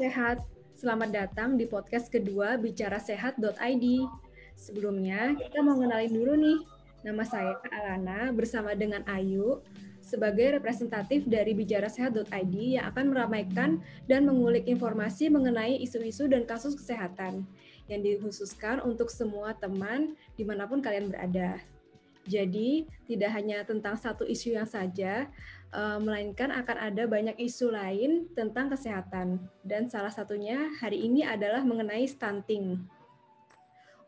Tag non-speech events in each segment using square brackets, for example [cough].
sehat. Selamat datang di podcast kedua Bicara Sehat.id. Sebelumnya, kita mau kenalin dulu nih. Nama saya Alana bersama dengan Ayu sebagai representatif dari Bicara Sehat.id yang akan meramaikan dan mengulik informasi mengenai isu-isu dan kasus kesehatan yang dikhususkan untuk semua teman di mana pun kalian berada. Jadi, tidak hanya tentang satu isu yang saja, melainkan akan ada banyak isu lain tentang kesehatan. Dan salah satunya hari ini adalah mengenai stunting.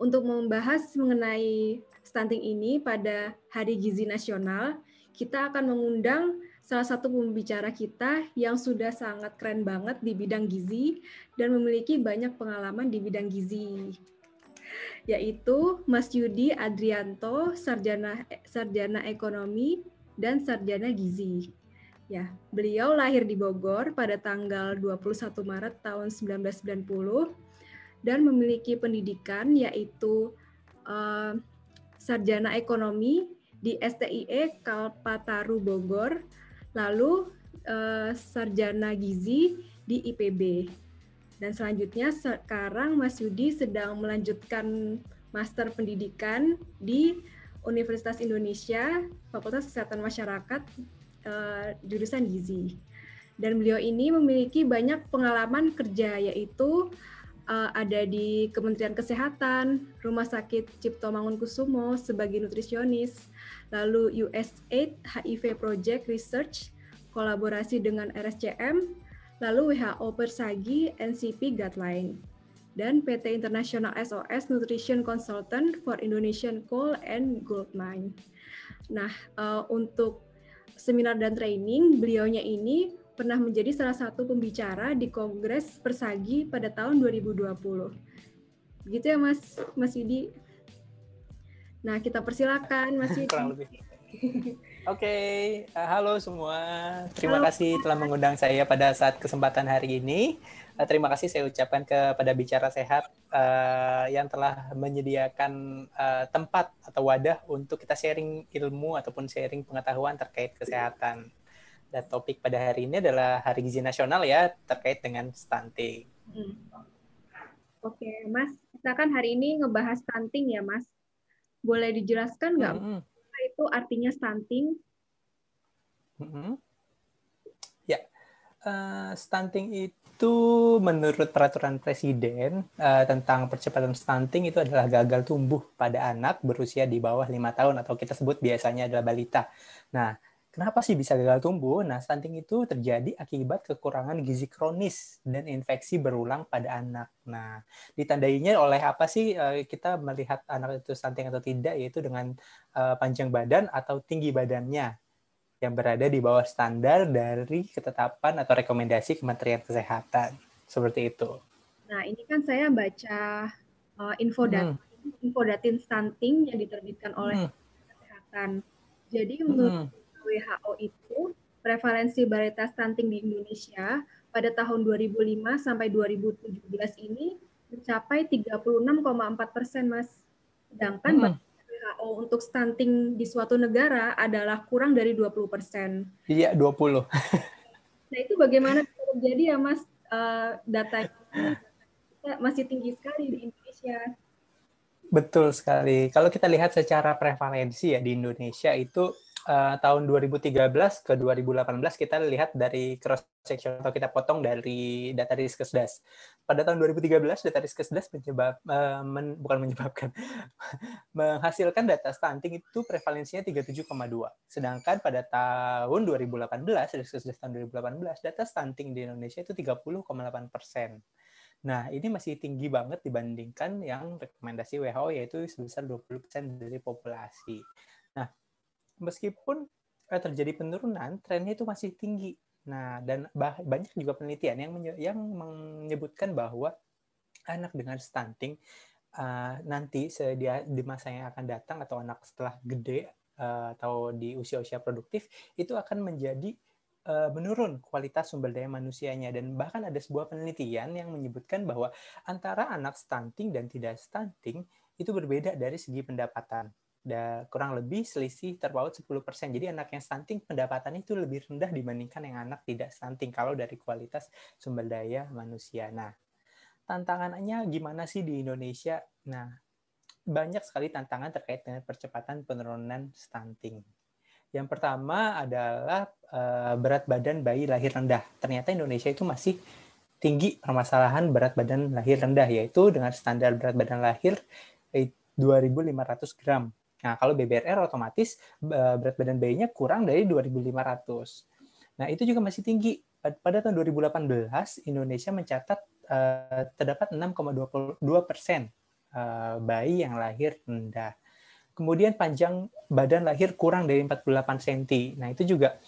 Untuk membahas mengenai stunting ini pada Hari Gizi Nasional, kita akan mengundang salah satu pembicara kita yang sudah sangat keren banget di bidang gizi dan memiliki banyak pengalaman di bidang gizi yaitu Mas Yudi Adrianto, sarjana sarjana ekonomi dan sarjana gizi. Ya, beliau lahir di Bogor pada tanggal 21 Maret tahun 1990 dan memiliki pendidikan yaitu uh, sarjana ekonomi di STIE Kalpataru Bogor, lalu uh, sarjana gizi di IPB. Dan selanjutnya sekarang Mas Yudi sedang melanjutkan master pendidikan di Universitas Indonesia, Fakultas Kesehatan Masyarakat, uh, jurusan gizi. Dan beliau ini memiliki banyak pengalaman kerja, yaitu uh, ada di Kementerian Kesehatan, Rumah Sakit Cipto Mangunkusumo sebagai nutrisionis, lalu USAID HIV Project Research, kolaborasi dengan RSCM, lalu WHO Persagi NCP Guideline, dan PT International SOS Nutrition Consultant for Indonesian Coal and Gold Mine. Nah, uh, untuk seminar dan training, beliaunya ini pernah menjadi salah satu pembicara di Kongres Persagi pada tahun 2020. Begitu ya Mas Mas Yudi. Nah, kita persilakan Mas Yudi. [laughs] Oke, okay. uh, eh, halo semua. Terima halo. kasih telah mengundang saya pada saat kesempatan hari ini. Uh, terima kasih saya ucapkan kepada Bicara Sehat uh, yang telah menyediakan uh, tempat atau wadah untuk kita sharing ilmu ataupun sharing pengetahuan terkait kesehatan. Dan topik pada hari ini adalah Hari Gizi Nasional ya terkait dengan stunting. Hmm. Oke, Mas. Kita kan hari ini ngebahas stunting ya, Mas. Boleh dijelaskan nggak? Hmm itu artinya stunting? Mm-hmm. Ya, uh, stunting itu menurut peraturan presiden uh, tentang percepatan stunting itu adalah gagal tumbuh pada anak berusia di bawah lima tahun atau kita sebut biasanya adalah balita. Nah, Kenapa sih bisa gagal tumbuh? Nah, stunting itu terjadi akibat kekurangan gizi kronis dan infeksi berulang pada anak. Nah, ditandainya oleh apa sih eh, kita melihat anak itu stunting atau tidak, yaitu dengan eh, panjang badan atau tinggi badannya yang berada di bawah standar dari ketetapan atau rekomendasi Kementerian Kesehatan. Seperti itu. Nah, ini kan saya baca uh, info dan hmm. info datin stunting yang diterbitkan oleh hmm. Kesehatan. Jadi menurut hmm WHO itu prevalensi balita stunting di Indonesia pada tahun 2005 sampai 2017 ini mencapai 36,4 persen, Mas. Sedangkan hmm. WHO untuk stunting di suatu negara adalah kurang dari 20 persen. Iya, 20. nah, itu bagaimana terjadi ya, Mas? Uh, data masih tinggi sekali di Indonesia. Betul sekali. Kalau kita lihat secara prevalensi ya di Indonesia itu uh, tahun 2013 ke 2018 kita lihat dari cross section atau kita potong dari data Riskesdas. Pada tahun 2013 data Riskesdas menyebab uh, men, bukan menyebabkan [laughs] menghasilkan data stunting itu prevalensinya 37,2. Sedangkan pada tahun 2018 Riskesdas tahun 2018 data stunting di Indonesia itu 30,8 persen. Nah, ini masih tinggi banget dibandingkan yang rekomendasi WHO yaitu sebesar 20% dari populasi meskipun eh, terjadi penurunan, trennya itu masih tinggi. Nah, dan banyak juga penelitian yang yang menyebutkan bahwa anak dengan stunting uh, nanti sedia di masa yang akan datang atau anak setelah gede uh, atau di usia-usia produktif itu akan menjadi uh, menurun kualitas sumber daya manusianya dan bahkan ada sebuah penelitian yang menyebutkan bahwa antara anak stunting dan tidak stunting itu berbeda dari segi pendapatan. Da, kurang lebih selisih terpaut 10%. Jadi anak yang stunting pendapatannya itu lebih rendah dibandingkan yang anak tidak stunting kalau dari kualitas sumber daya manusia. Nah, tantangannya gimana sih di Indonesia? Nah, banyak sekali tantangan terkait dengan percepatan penurunan stunting. Yang pertama adalah uh, berat badan bayi lahir rendah. Ternyata Indonesia itu masih tinggi permasalahan berat badan lahir rendah, yaitu dengan standar berat badan lahir 2.500 gram Nah, kalau BBRR otomatis berat badan bayinya kurang dari 2.500. Nah, itu juga masih tinggi. Pada tahun 2018, Indonesia mencatat uh, terdapat 6,22 persen uh, bayi yang lahir rendah. Kemudian panjang badan lahir kurang dari 48 cm. Nah, itu juga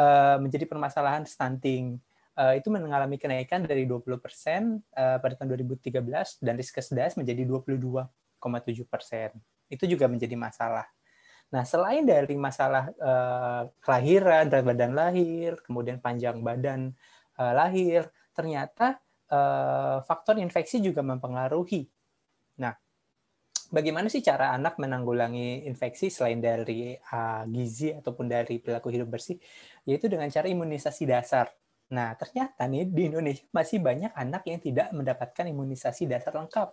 uh, menjadi permasalahan stunting. Itu mengalami kenaikan dari 20 persen uh, pada tahun 2013 dan Riskesdas menjadi 22,7 persen itu juga menjadi masalah. Nah, selain dari masalah uh, kelahiran, berat badan lahir, kemudian panjang badan uh, lahir, ternyata uh, faktor infeksi juga mempengaruhi. Nah, bagaimana sih cara anak menanggulangi infeksi selain dari uh, gizi ataupun dari perilaku hidup bersih? Yaitu dengan cara imunisasi dasar. Nah, ternyata nih di Indonesia masih banyak anak yang tidak mendapatkan imunisasi dasar lengkap.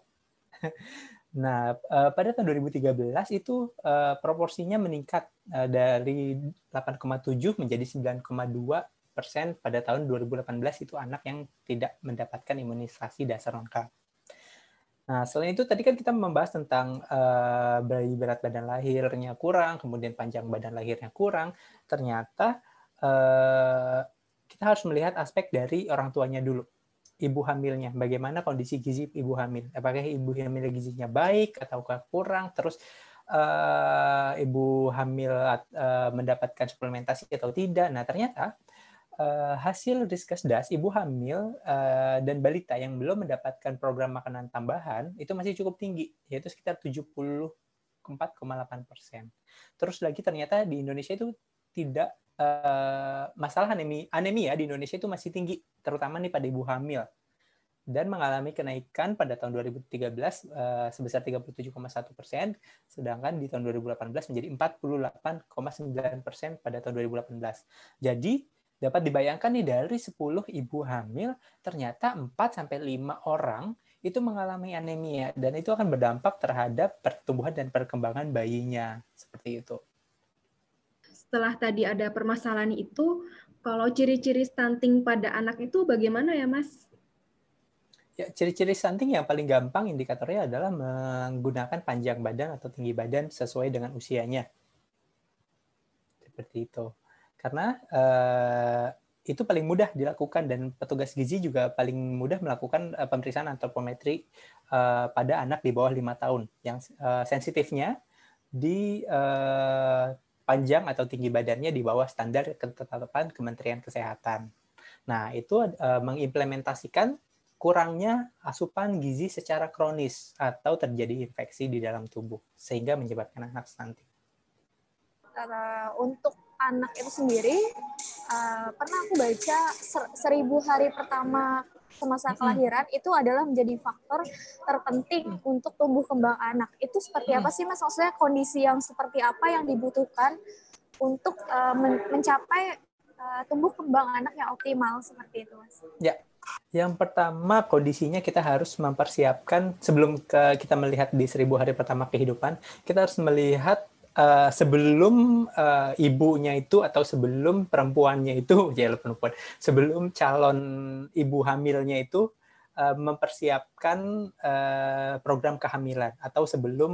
[laughs] Nah, uh, pada tahun 2013 itu uh, proporsinya meningkat uh, dari 8,7 menjadi 9,2 persen pada tahun 2018 itu anak yang tidak mendapatkan imunisasi dasar lengkap. Nah, selain itu tadi kan kita membahas tentang uh, bayi berat badan lahirnya kurang, kemudian panjang badan lahirnya kurang. Ternyata kita harus melihat aspek dari orang tuanya dulu ibu hamilnya, bagaimana kondisi gizi ibu hamil, apakah ibu hamil gizinya baik atau kurang, terus uh, ibu hamil uh, mendapatkan suplementasi atau tidak. Nah ternyata uh, hasil riskesdas ibu hamil uh, dan balita yang belum mendapatkan program makanan tambahan itu masih cukup tinggi, yaitu sekitar 74,8 persen. Terus lagi ternyata di Indonesia itu tidak uh, masalah anemia, anemia di Indonesia itu masih tinggi, terutama nih pada ibu hamil. Dan mengalami kenaikan pada tahun 2013 uh, sebesar 37,1 persen, sedangkan di tahun 2018 menjadi 48,9 persen pada tahun 2018. Jadi dapat dibayangkan nih dari 10 ibu hamil ternyata 4 sampai 5 orang itu mengalami anemia. Dan itu akan berdampak terhadap pertumbuhan dan perkembangan bayinya. Seperti itu setelah tadi ada permasalahan itu, kalau ciri-ciri stunting pada anak itu bagaimana ya, Mas? Ya, ciri-ciri stunting yang paling gampang indikatornya adalah menggunakan panjang badan atau tinggi badan sesuai dengan usianya. Seperti itu. Karena uh, itu paling mudah dilakukan dan petugas gizi juga paling mudah melakukan uh, pemeriksaan antropometri uh, pada anak di bawah lima tahun. Yang uh, sensitifnya di uh, panjang atau tinggi badannya di bawah standar ketetapan Kementerian Kesehatan. Nah, itu uh, mengimplementasikan kurangnya asupan gizi secara kronis atau terjadi infeksi di dalam tubuh sehingga menyebabkan anak stunting. Untuk anak itu sendiri, uh, pernah aku baca ser seribu hari pertama semasa kelahiran hmm. itu adalah menjadi faktor terpenting hmm. untuk tumbuh kembang anak. Itu seperti apa sih Mas? Maksudnya kondisi yang seperti apa yang dibutuhkan untuk uh, men mencapai uh, tumbuh kembang anak yang optimal seperti itu Mas? Ya. Yang pertama kondisinya kita harus mempersiapkan sebelum ke, kita melihat di seribu hari pertama kehidupan, kita harus melihat uh, sebelum uh, ibunya itu atau sebelum perempuannya itu [laughs] ya perempuan sebelum calon ibu hamilnya itu uh, mempersiapkan uh, program kehamilan atau sebelum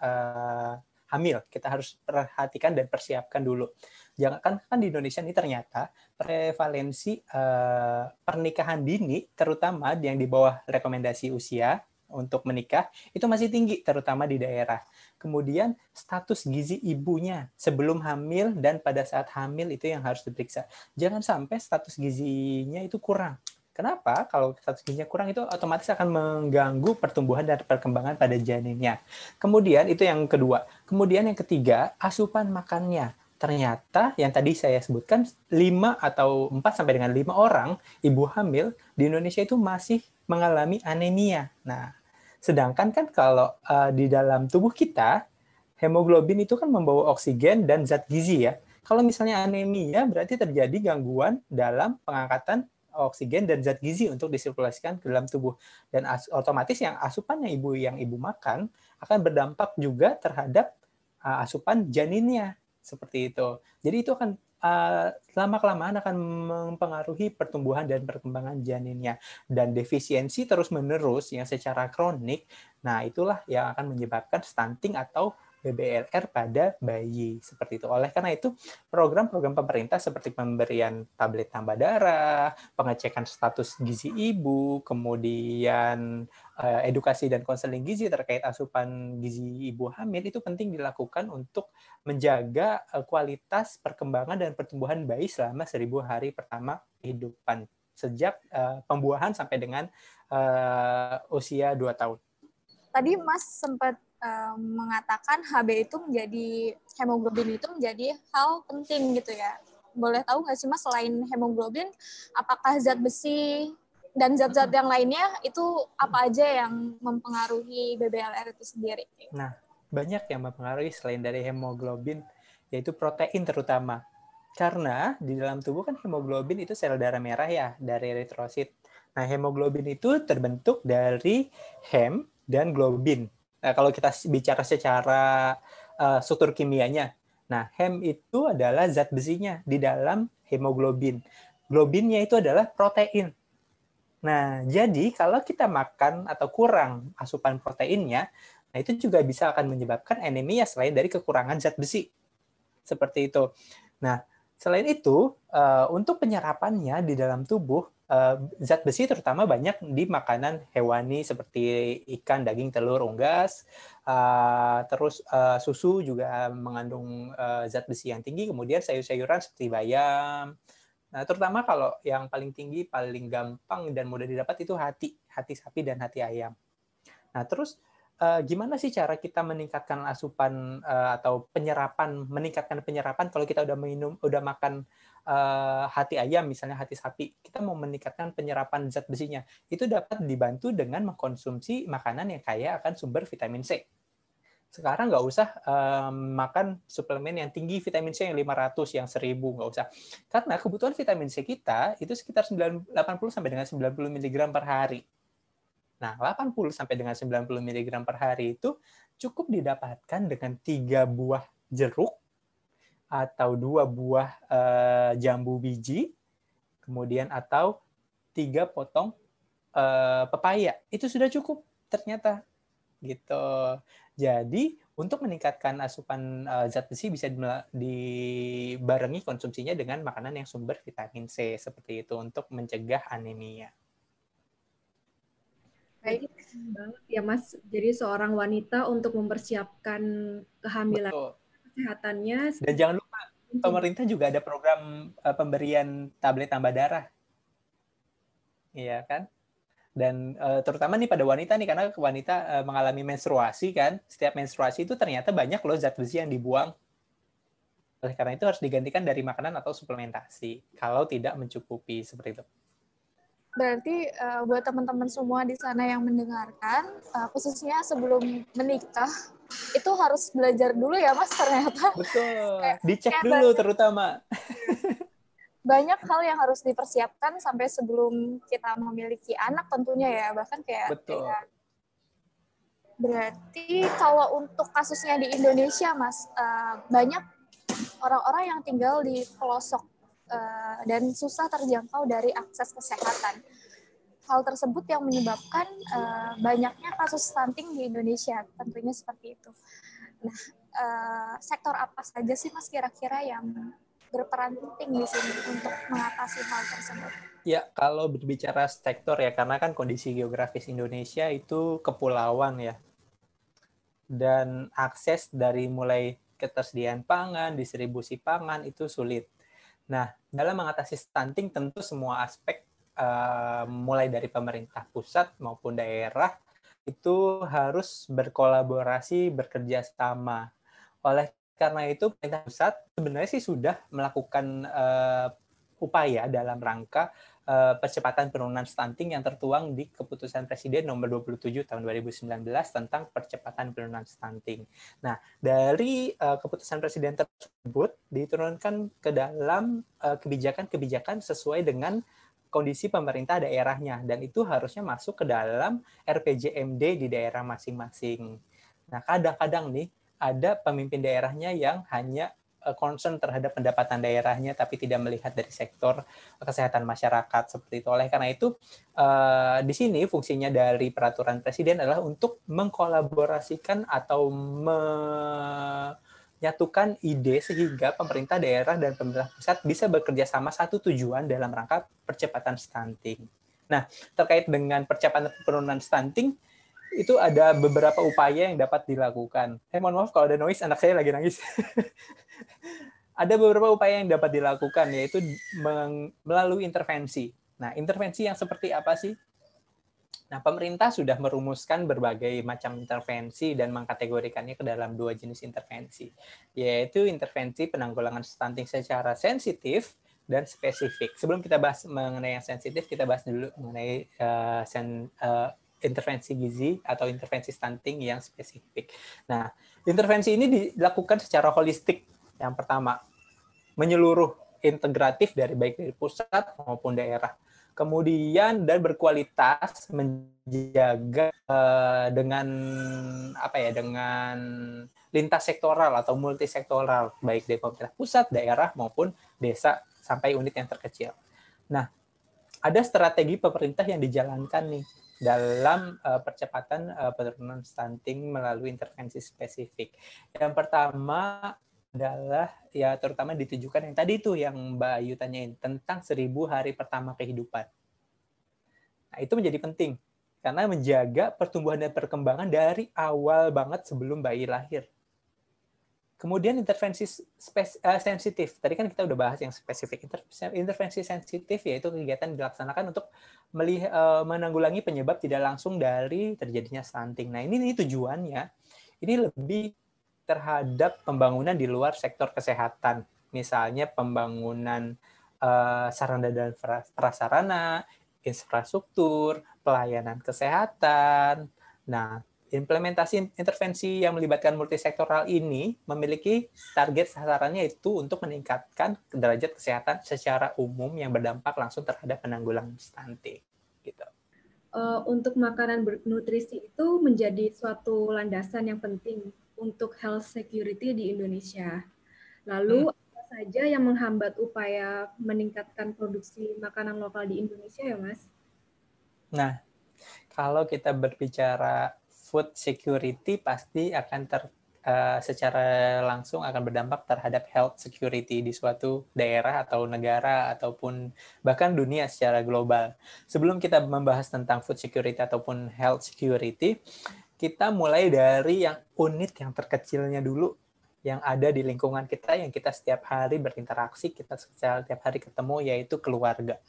uh, hamil. Kita harus perhatikan dan persiapkan dulu. Jangan kan kan di Indonesia ini ternyata prevalensi uh, pernikahan dini terutama yang di bawah rekomendasi usia untuk menikah itu masih tinggi terutama di daerah kemudian status gizi ibunya sebelum hamil dan pada saat hamil itu yang harus diperiksa. Jangan sampai status gizinya itu kurang. Kenapa? Kalau status gizinya kurang itu otomatis akan mengganggu pertumbuhan dan perkembangan pada janinnya. Kemudian itu yang kedua. Kemudian yang ketiga, asupan makannya. Ternyata yang tadi saya sebutkan 5 atau 4 sampai dengan 5 orang ibu hamil di Indonesia itu masih mengalami anemia. Nah, Sedangkan kan kalau uh, di dalam tubuh kita hemoglobin itu kan membawa oksigen dan zat gizi ya. Kalau misalnya anemia berarti terjadi gangguan dalam pengangkatan oksigen dan zat gizi untuk disirkulasikan ke dalam tubuh dan otomatis yang asupan yang ibu yang ibu makan akan berdampak juga terhadap uh, asupan janinnya seperti itu. Jadi itu akan uh, lama kelamaan akan mempengaruhi pertumbuhan dan perkembangan janinnya dan defisiensi terus menerus yang secara kronik. Nah itulah yang akan menyebabkan stunting atau BBLR pada bayi seperti itu. Oleh karena itu, program-program pemerintah seperti pemberian tablet tambah darah, pengecekan status gizi ibu, kemudian eh, edukasi dan konseling gizi terkait asupan gizi ibu hamil itu penting dilakukan untuk menjaga eh, kualitas perkembangan dan pertumbuhan bayi selama seribu hari pertama kehidupan sejak uh, pembuahan sampai dengan usia 2 tahun. Tadi Mas sempat mengatakan HB itu menjadi hemoglobin itu menjadi hal penting gitu ya. Boleh tahu nggak sih mas selain hemoglobin, apakah zat besi dan zat-zat yang lainnya itu apa aja yang mempengaruhi BBLR itu sendiri? Nah, banyak yang mempengaruhi selain dari hemoglobin, yaitu protein terutama. Karena di dalam tubuh kan hemoglobin itu sel darah merah ya, dari eritrosit. Nah, hemoglobin itu terbentuk dari hem dan globin. Nah, kalau kita bicara secara uh, struktur kimianya, nah hem itu adalah zat besinya di dalam hemoglobin. Globinnya itu adalah protein. Nah, jadi kalau kita makan atau kurang asupan proteinnya, nah itu juga bisa akan menyebabkan anemia selain dari kekurangan zat besi. Seperti itu. Nah, selain itu, uh, untuk penyerapannya di dalam tubuh, uh, zat besi terutama banyak di makanan hewani seperti ikan, daging, telur, unggas. Uh, terus uh, susu juga mengandung zat besi yang tinggi. Kemudian sayur-sayuran seperti bayam. Nah, terutama kalau yang paling tinggi, paling gampang dan mudah didapat itu hati, hati sapi dan hati ayam. Nah, terus gimana sih cara kita meningkatkan asupan atau penyerapan, meningkatkan penyerapan kalau kita udah minum, udah makan uh, hati ayam misalnya hati sapi kita mau meningkatkan penyerapan zat besinya. Itu dapat dibantu dengan mengkonsumsi makanan yang kaya akan sumber vitamin C. Sekarang nggak usah um, makan suplemen yang tinggi vitamin C yang 500 yang 1000 nggak usah. Karena kebutuhan vitamin C kita itu sekitar 80 sampai dengan 90 mg per hari. Nah 80 sampai dengan 90 mg per hari itu cukup didapatkan dengan tiga buah jeruk atau dua buah uh, jambu biji, kemudian atau tiga potong uh, pepaya. Itu sudah cukup ternyata gitu. Jadi untuk meningkatkan asupan uh, zat besi bisa dibarengi konsumsinya dengan makanan yang sumber vitamin C seperti itu untuk mencegah anemia. Baik banget ya Mas. Jadi seorang wanita untuk mempersiapkan kehamilan Betul kesehatannya. Dan jangan pemerintah juga ada program uh, pemberian tablet tambah darah. Iya kan? Dan uh, terutama nih pada wanita nih karena wanita uh, mengalami menstruasi kan, setiap menstruasi itu ternyata banyak loh zat besi yang dibuang. Oleh karena itu harus digantikan dari makanan atau suplementasi kalau tidak mencukupi seperti itu. Berarti uh, buat teman-teman semua di sana yang mendengarkan, uh, khususnya sebelum menikah, itu harus belajar dulu ya mas ternyata. Betul. Dicek kayak dulu banyak, terutama. Banyak hal yang harus dipersiapkan sampai sebelum kita memiliki anak tentunya ya bahkan kayak. Betul. Kayak, berarti kalau untuk kasusnya di Indonesia mas uh, banyak orang-orang yang tinggal di pelosok uh, dan susah terjangkau dari akses kesehatan. Hal tersebut yang menyebabkan uh, banyaknya kasus stunting di Indonesia, tentunya seperti itu. Nah, uh, sektor apa saja sih Mas kira-kira yang berperan penting di sini untuk mengatasi hal tersebut? Ya, kalau berbicara sektor ya, karena kan kondisi geografis Indonesia itu kepulauan ya. Dan akses dari mulai ketersediaan pangan, distribusi pangan itu sulit. Nah, dalam mengatasi stunting tentu semua aspek uh, mulai dari pemerintah pusat maupun daerah itu harus berkolaborasi, bekerja sama. Oleh karena itu pemerintah pusat sebenarnya sih sudah melakukan uh, upaya dalam rangka uh, percepatan penurunan stunting yang tertuang di keputusan Presiden nomor 27 tahun 2019 tentang percepatan penurunan stunting. Nah, dari uh, keputusan Presiden tersebut diturunkan ke dalam kebijakan-kebijakan uh, sesuai dengan kondisi pemerintah daerahnya dan itu harusnya masuk ke dalam RPJMD di daerah masing-masing. Nah, kadang-kadang nih ada pemimpin daerahnya yang hanya Eh, concern terhadap pendapatan daerahnya tapi tidak melihat dari sektor kesehatan masyarakat seperti itu. Oleh karena itu uh, di sini fungsinya dari peraturan presiden adalah untuk mengkolaborasikan atau menyatukan ide sehingga pemerintah daerah dan pemerintah pusat bisa bekerja sama satu tujuan dalam rangka percepatan stunting. Nah, terkait dengan percepatan penurunan stunting, itu ada beberapa upaya yang dapat dilakukan. Eh, mohon maaf kalau ada noise, anak saya lagi nangis. [laughs] ada beberapa upaya yang dapat dilakukan, yaitu melalui intervensi. Nah, intervensi yang seperti apa sih? Nah, pemerintah sudah merumuskan berbagai macam intervensi dan mengkategorikannya ke dalam dua jenis intervensi, yaitu intervensi penanggulangan stunting secara sensitif dan spesifik. Sebelum kita bahas mengenai yang sensitif, kita bahas dulu mengenai uh, sen, uh, intervensi gizi atau intervensi stunting yang spesifik. Nah, intervensi ini dilakukan secara holistik. Yang pertama, menyeluruh integratif dari baik dari pusat maupun daerah. Kemudian dan berkualitas menjaga uh, dengan apa ya dengan lintas sektoral atau multisektoral baik dari pemerintah pusat, daerah maupun desa sampai unit yang terkecil. Nah, ada strategi pemerintah yang dijalankan nih dalam uh, percepatan uh, penurunan stunting melalui intervensi spesifik. Yang pertama adalah ya terutama ditujukan yang tadi itu yang Mbak Ayu tanyain tentang seribu hari pertama kehidupan. Nah, itu menjadi penting karena menjaga pertumbuhan dan perkembangan dari awal banget sebelum bayi lahir. Kemudian intervensi uh, sensitif. Tadi kan kita udah bahas yang spesifik. Intervensi sensitif yaitu kegiatan dilaksanakan untuk melih, uh, menanggulangi penyebab tidak langsung dari terjadinya stunting. Nah ini, ini tujuannya. Ini lebih terhadap pembangunan di luar sektor kesehatan. Misalnya pembangunan uh, sarana dan prasarana, infrastruktur, pelayanan kesehatan. Nah, implementasi intervensi yang melibatkan multisektoral ini memiliki target sasarannya itu untuk meningkatkan derajat kesehatan secara umum yang berdampak langsung terhadap penanggulangan stunting. Gitu. Uh, untuk makanan bernutrisi itu menjadi suatu landasan yang penting untuk health security di Indonesia. Lalu hmm. apa saja yang menghambat upaya meningkatkan produksi makanan lokal di Indonesia ya, Mas? Nah, kalau kita berbicara food security pasti akan ter uh, secara langsung akan berdampak terhadap health security di suatu daerah atau negara ataupun bahkan dunia secara global. Sebelum kita membahas tentang food security ataupun health security, kita mulai dari yang unit yang terkecilnya dulu yang ada di lingkungan kita yang kita setiap hari berinteraksi, kita setiap hari ketemu yaitu keluarga.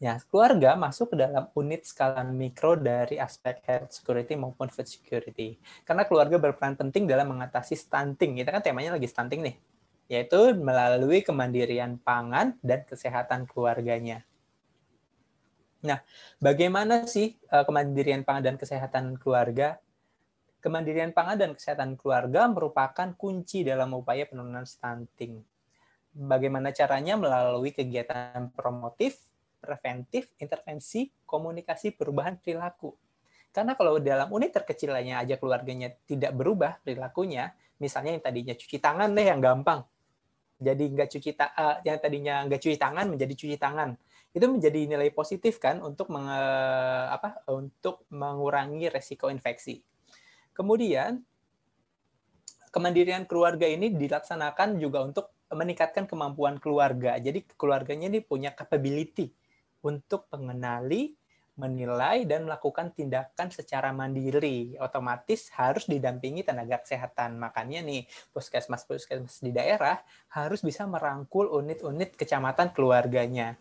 Ya, keluarga masuk ke dalam unit skala mikro dari aspek health security maupun food security. Karena keluarga berperan penting dalam mengatasi stunting. Kita kan temanya lagi stunting nih, yaitu melalui kemandirian pangan dan kesehatan keluarganya. Nah, bagaimana sih eh, kemandirian pangan dan kesehatan keluarga? Kemandirian pangan dan kesehatan keluarga merupakan kunci dalam upaya penurunan stunting. Bagaimana caranya? Melalui kegiatan promotif, preventif, intervensi, komunikasi perubahan perilaku. Karena kalau dalam unit terkecilnya aja keluarganya tidak berubah perilakunya, misalnya yang tadinya cuci tangan deh yang gampang, jadi nggak cuci ta uh, yang tadinya nggak cuci tangan menjadi cuci tangan, itu menjadi nilai positif kan untuk menge apa untuk mengurangi resiko infeksi. Kemudian kemandirian keluarga ini dilaksanakan juga untuk meningkatkan kemampuan keluarga. Jadi keluarganya ini punya capability untuk mengenali, menilai, dan melakukan tindakan secara mandiri. Otomatis harus didampingi tenaga kesehatan. Makanya nih, puskesmas-puskesmas di daerah harus bisa merangkul unit-unit kecamatan keluarganya.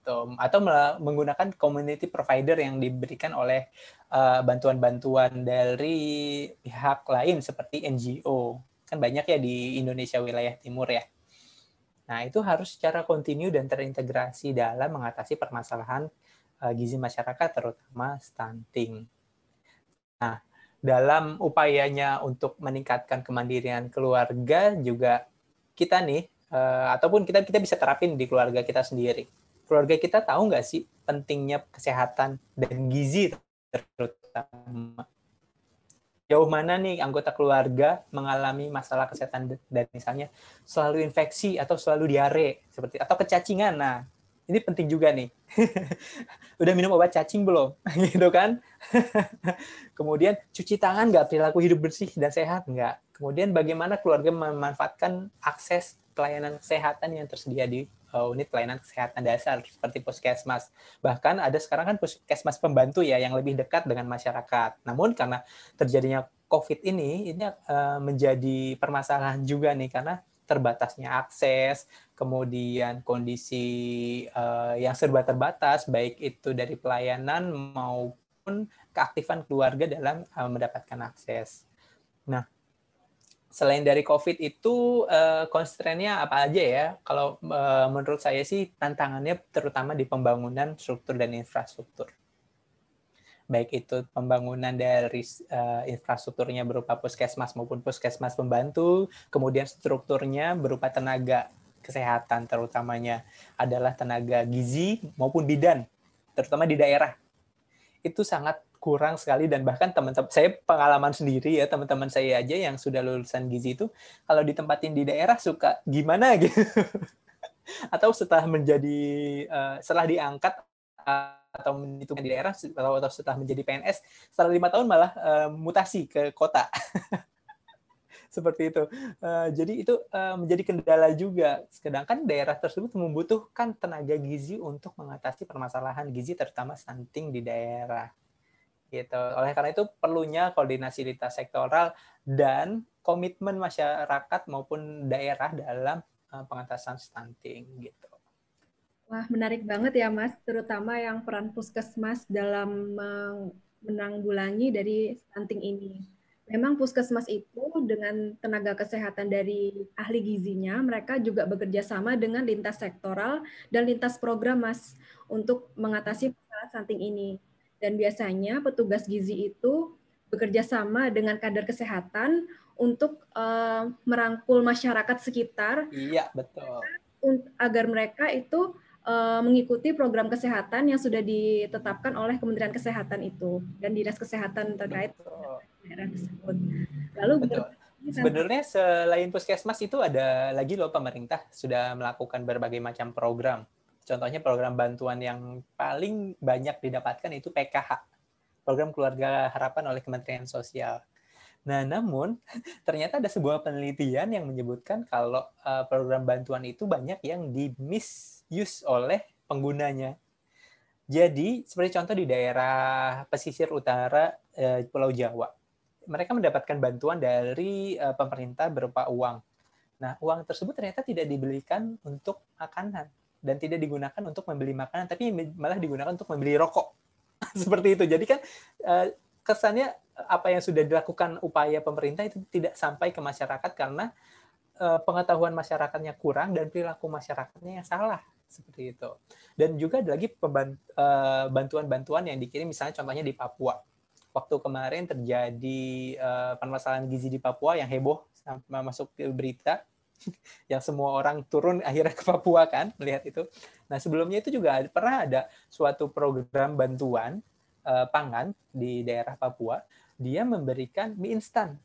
Gitu. Atau menggunakan community provider yang diberikan oleh uh, bantuan-bantuan uh, dari pihak lain seperti NGO. Kan banyak ya di Indonesia wilayah timur ya. Nah, itu harus secara kontinu dan terintegrasi dalam mengatasi permasalahan uh, gizi masyarakat, terutama stunting. Nah, dalam upayanya untuk meningkatkan kemandirian keluarga juga kita nih, uh, ataupun kita kita bisa terapin di keluarga kita sendiri. Keluarga kita tahu nggak sih pentingnya kesehatan dan gizi terutama jauh mana nih anggota keluarga mengalami masalah kesehatan dan misalnya selalu infeksi atau selalu diare seperti atau kecacingan. Nah, ini penting juga nih. [laughs] Udah minum obat cacing belum? [laughs] gitu kan? [laughs] Kemudian cuci tangan nggak perilaku hidup bersih dan sehat nggak? Kemudian bagaimana keluarga memanfaatkan akses pelayanan kesehatan yang tersedia di unit pelayanan kesehatan dasar seperti puskesmas. Bahkan ada sekarang kan puskesmas pembantu ya yang lebih dekat dengan masyarakat. Namun karena terjadinya COVID ini ini uh, menjadi permasalahan juga nih karena terbatasnya akses, kemudian kondisi uh, yang serba terbatas baik itu dari pelayanan maupun keaktifan keluarga dalam mendapatkan akses. Nah, selain dari COVID itu uh, constraint-nya apa aja ya? Kalau uh, menurut saya sih tantangannya terutama di pembangunan struktur dan infrastruktur. Baik itu pembangunan dari uh, infrastrukturnya berupa puskesmas maupun puskesmas pembantu, kemudian strukturnya berupa tenaga kesehatan terutamanya adalah tenaga gizi maupun bidan, terutama di daerah. Itu sangat kurang sekali dan bahkan teman-teman saya pengalaman sendiri ya teman-teman saya aja yang sudah lulusan gizi itu kalau ditempatin di daerah suka gimana [laughs] gitu atau setelah menjadi uh, setelah diangkat atau itu di daerah atau, setelah menjadi PNS setelah lima tahun malah uh, mutasi ke kota [laughs] seperti itu. Uh, jadi itu menjadi kendala juga. Sedangkan daerah tersebut membutuhkan tenaga gizi untuk mengatasi permasalahan gizi terutama stunting di daerah gitu. Oleh karena itu perlunya koordinasi lintas sektoral dan komitmen masyarakat maupun daerah dalam uh, pengatasan stunting gitu. Wah, menarik banget ya Mas, terutama yang peran puskesmas dalam menanggulangi dari stunting ini. Memang puskesmas itu dengan tenaga kesehatan dari ahli gizinya, mereka juga bekerja sama dengan lintas sektoral dan lintas program Mas untuk mengatasi masalah stunting ini dan biasanya petugas gizi itu bekerja sama dengan kader kesehatan untuk uh, merangkul masyarakat sekitar. Iya, betul. Agar mereka itu uh, mengikuti program kesehatan yang sudah ditetapkan oleh Kementerian Kesehatan itu dan dinas kesehatan terkait daerah tersebut. Lalu betul. Sebenarnya selain puskesmas itu ada lagi loh pemerintah sudah melakukan berbagai macam program Contohnya program bantuan yang paling banyak didapatkan itu PKH, program keluarga harapan oleh Kementerian Sosial. Nah, namun [laughs] ternyata ada sebuah penelitian yang menyebutkan kalau uh, program bantuan itu banyak yang di misuse oleh penggunanya. Jadi, seperti contoh di daerah pesisir utara uh, Pulau Jawa, mereka mendapatkan bantuan dari uh, pemerintah berupa uang. Nah, uang tersebut ternyata tidak dibelikan untuk makanan, dan tidak digunakan untuk membeli makanan tapi malah digunakan untuk membeli rokok. [laughs] Seperti itu. Jadi kan eh, kesannya apa yang sudah dilakukan upaya pemerintah itu tidak sampai ke masyarakat karena eh, pengetahuan masyarakatnya kurang dan perilaku masyarakatnya yang salah. Seperti itu. Dan juga ada lagi eh, bantuan-bantuan yang dikirim misalnya contohnya di Papua. Waktu kemarin terjadi permasalahan gizi di Papua yang heboh masuk ke berita [laughs] yang semua orang turun akhirnya ke Papua kan melihat itu. Nah sebelumnya itu juga pernah ada suatu program bantuan uh, pangan di daerah Papua. Dia memberikan mie instan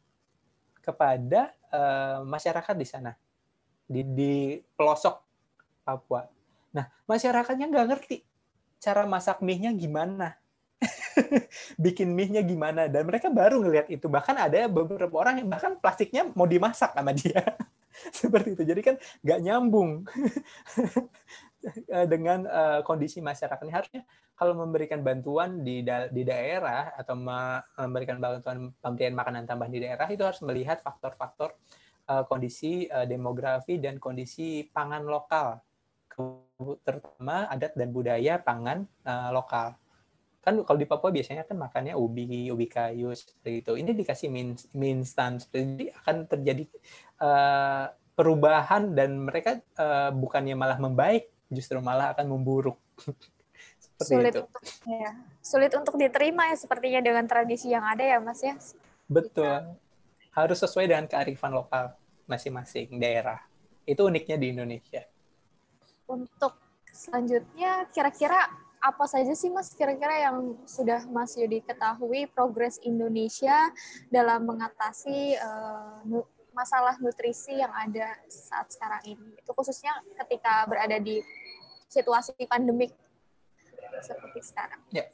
kepada uh, masyarakat di sana di, di pelosok Papua. Nah masyarakatnya nggak ngerti cara masak mie-nya gimana. [laughs] bikin mie-nya gimana dan mereka baru ngelihat itu bahkan ada beberapa orang yang bahkan plastiknya mau dimasak sama dia [laughs] [laughs] seperti itu. Jadi kan nggak nyambung [laughs] dengan uh, kondisi masyarakat. Ini harusnya kalau memberikan bantuan di da di daerah atau memberikan bantuan pemberian makanan tambahan di daerah itu harus melihat faktor-faktor uh, kondisi uh, demografi dan kondisi pangan lokal. Terutama adat dan budaya pangan uh, lokal. Kan kalau di Papua biasanya kan makannya ubi ubi kayu seperti itu. Ini dikasih mie, mie instan seperti akan terjadi uh, perubahan dan mereka uh, bukannya malah membaik, justru malah akan memburuk. [laughs] sulit itu. untuk ya, sulit untuk diterima ya sepertinya dengan tradisi yang ada ya Mas ya. Betul. Harus sesuai dengan kearifan lokal masing-masing daerah. Itu uniknya di Indonesia. Untuk selanjutnya kira-kira apa saja sih Mas kira-kira yang sudah Mas Yudi ketahui progres Indonesia dalam mengatasi uh, masalah nutrisi yang ada saat sekarang ini? Itu khususnya ketika berada di situasi pandemik seperti sekarang. Ya.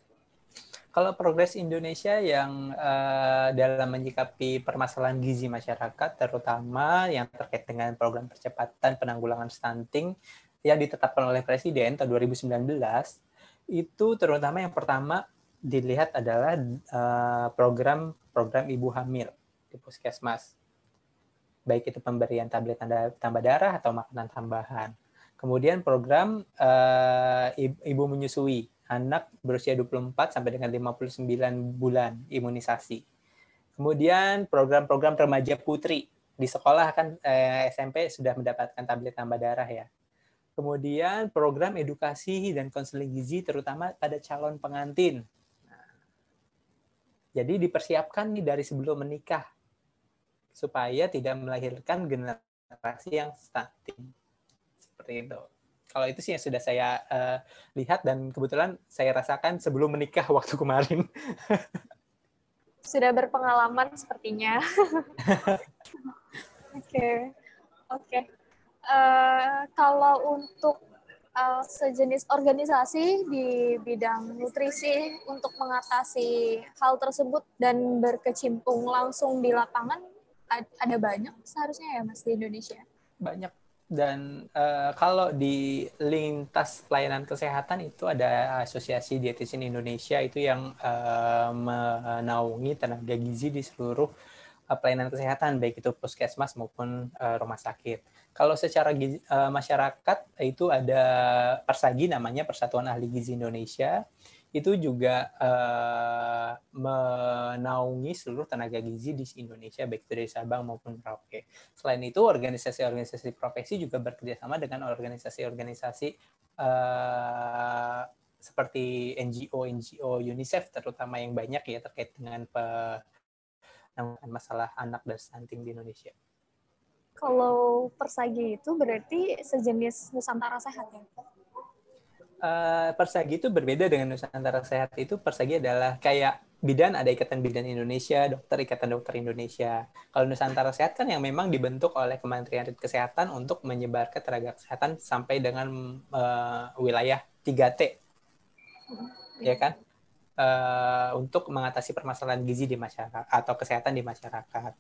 Kalau progres Indonesia yang uh, dalam menyikapi permasalahan gizi masyarakat, terutama yang terkait dengan program percepatan penanggulangan stunting yang ditetapkan oleh Presiden tahun 2019, itu terutama yang pertama dilihat adalah uh, program program ibu hamil di puskesmas, baik itu pemberian tablet tambah darah atau makanan tambahan. Kemudian program uh, ibu menyusui anak berusia 24 sampai dengan 59 bulan imunisasi. Kemudian program-program remaja putri di sekolah kan eh, SMP sudah mendapatkan tablet tambah darah ya. Kemudian program edukasi dan konseling gizi terutama pada calon pengantin. Nah, jadi dipersiapkan nih dari sebelum menikah supaya tidak melahirkan generasi yang stunting seperti itu. Kalau itu sih yang sudah saya uh, lihat dan kebetulan saya rasakan sebelum menikah [laughs] waktu kemarin. sudah berpengalaman sepertinya. [laughs] Oke, oke. Okay. Uh, kalau untuk uh, sejenis organisasi di bidang nutrisi untuk mengatasi hal tersebut dan berkecimpung langsung di lapangan ada banyak seharusnya ya Mas di Indonesia. Banyak dan uh, kalau di lintas pelayanan kesehatan itu ada Asosiasi Dietitian Indonesia itu yang uh, menaungi tenaga gizi di seluruh uh, pelayanan kesehatan baik itu puskesmas maupun uh, rumah sakit. Kalau secara gizi, uh, masyarakat itu ada Persagi namanya Persatuan Ahli Gizi Indonesia itu juga uh, menaungi seluruh tenaga gizi di Indonesia baik dari Sabang maupun Merauke. Selain itu organisasi-organisasi profesi juga bekerjasama dengan organisasi-organisasi uh, seperti NGO-NGO UNICEF terutama yang banyak ya terkait dengan masalah anak dan stunting di Indonesia. Kalau persagi itu berarti sejenis Nusantara Sehat ya? Uh, Persagi itu berbeda dengan Nusantara Sehat itu Persagi adalah kayak bidan ada Ikatan Bidan Indonesia, dokter Ikatan Dokter Indonesia. Kalau Nusantara Sehat kan yang memang dibentuk oleh Kementerian Kesehatan untuk menyebarkan tenaga kesehatan sampai dengan uh, wilayah 3T. Ya kan? Uh, untuk mengatasi permasalahan gizi di masyarakat atau kesehatan di masyarakat.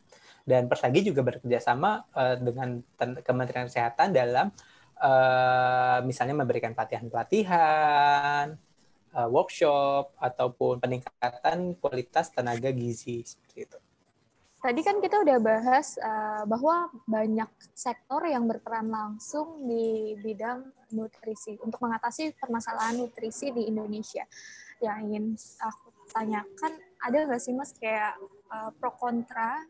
Dan Persagi juga bekerja sama uh, dengan Kementerian Kesehatan dalam uh, misalnya memberikan pelatihan-pelatihan, uh, workshop, ataupun peningkatan kualitas tenaga gizi seperti itu. Tadi kan kita udah bahas uh, bahwa banyak sektor yang berperan langsung di bidang nutrisi untuk mengatasi permasalahan nutrisi di Indonesia. Yang ingin aku tanyakan, ada nggak sih mas kayak uh, pro kontra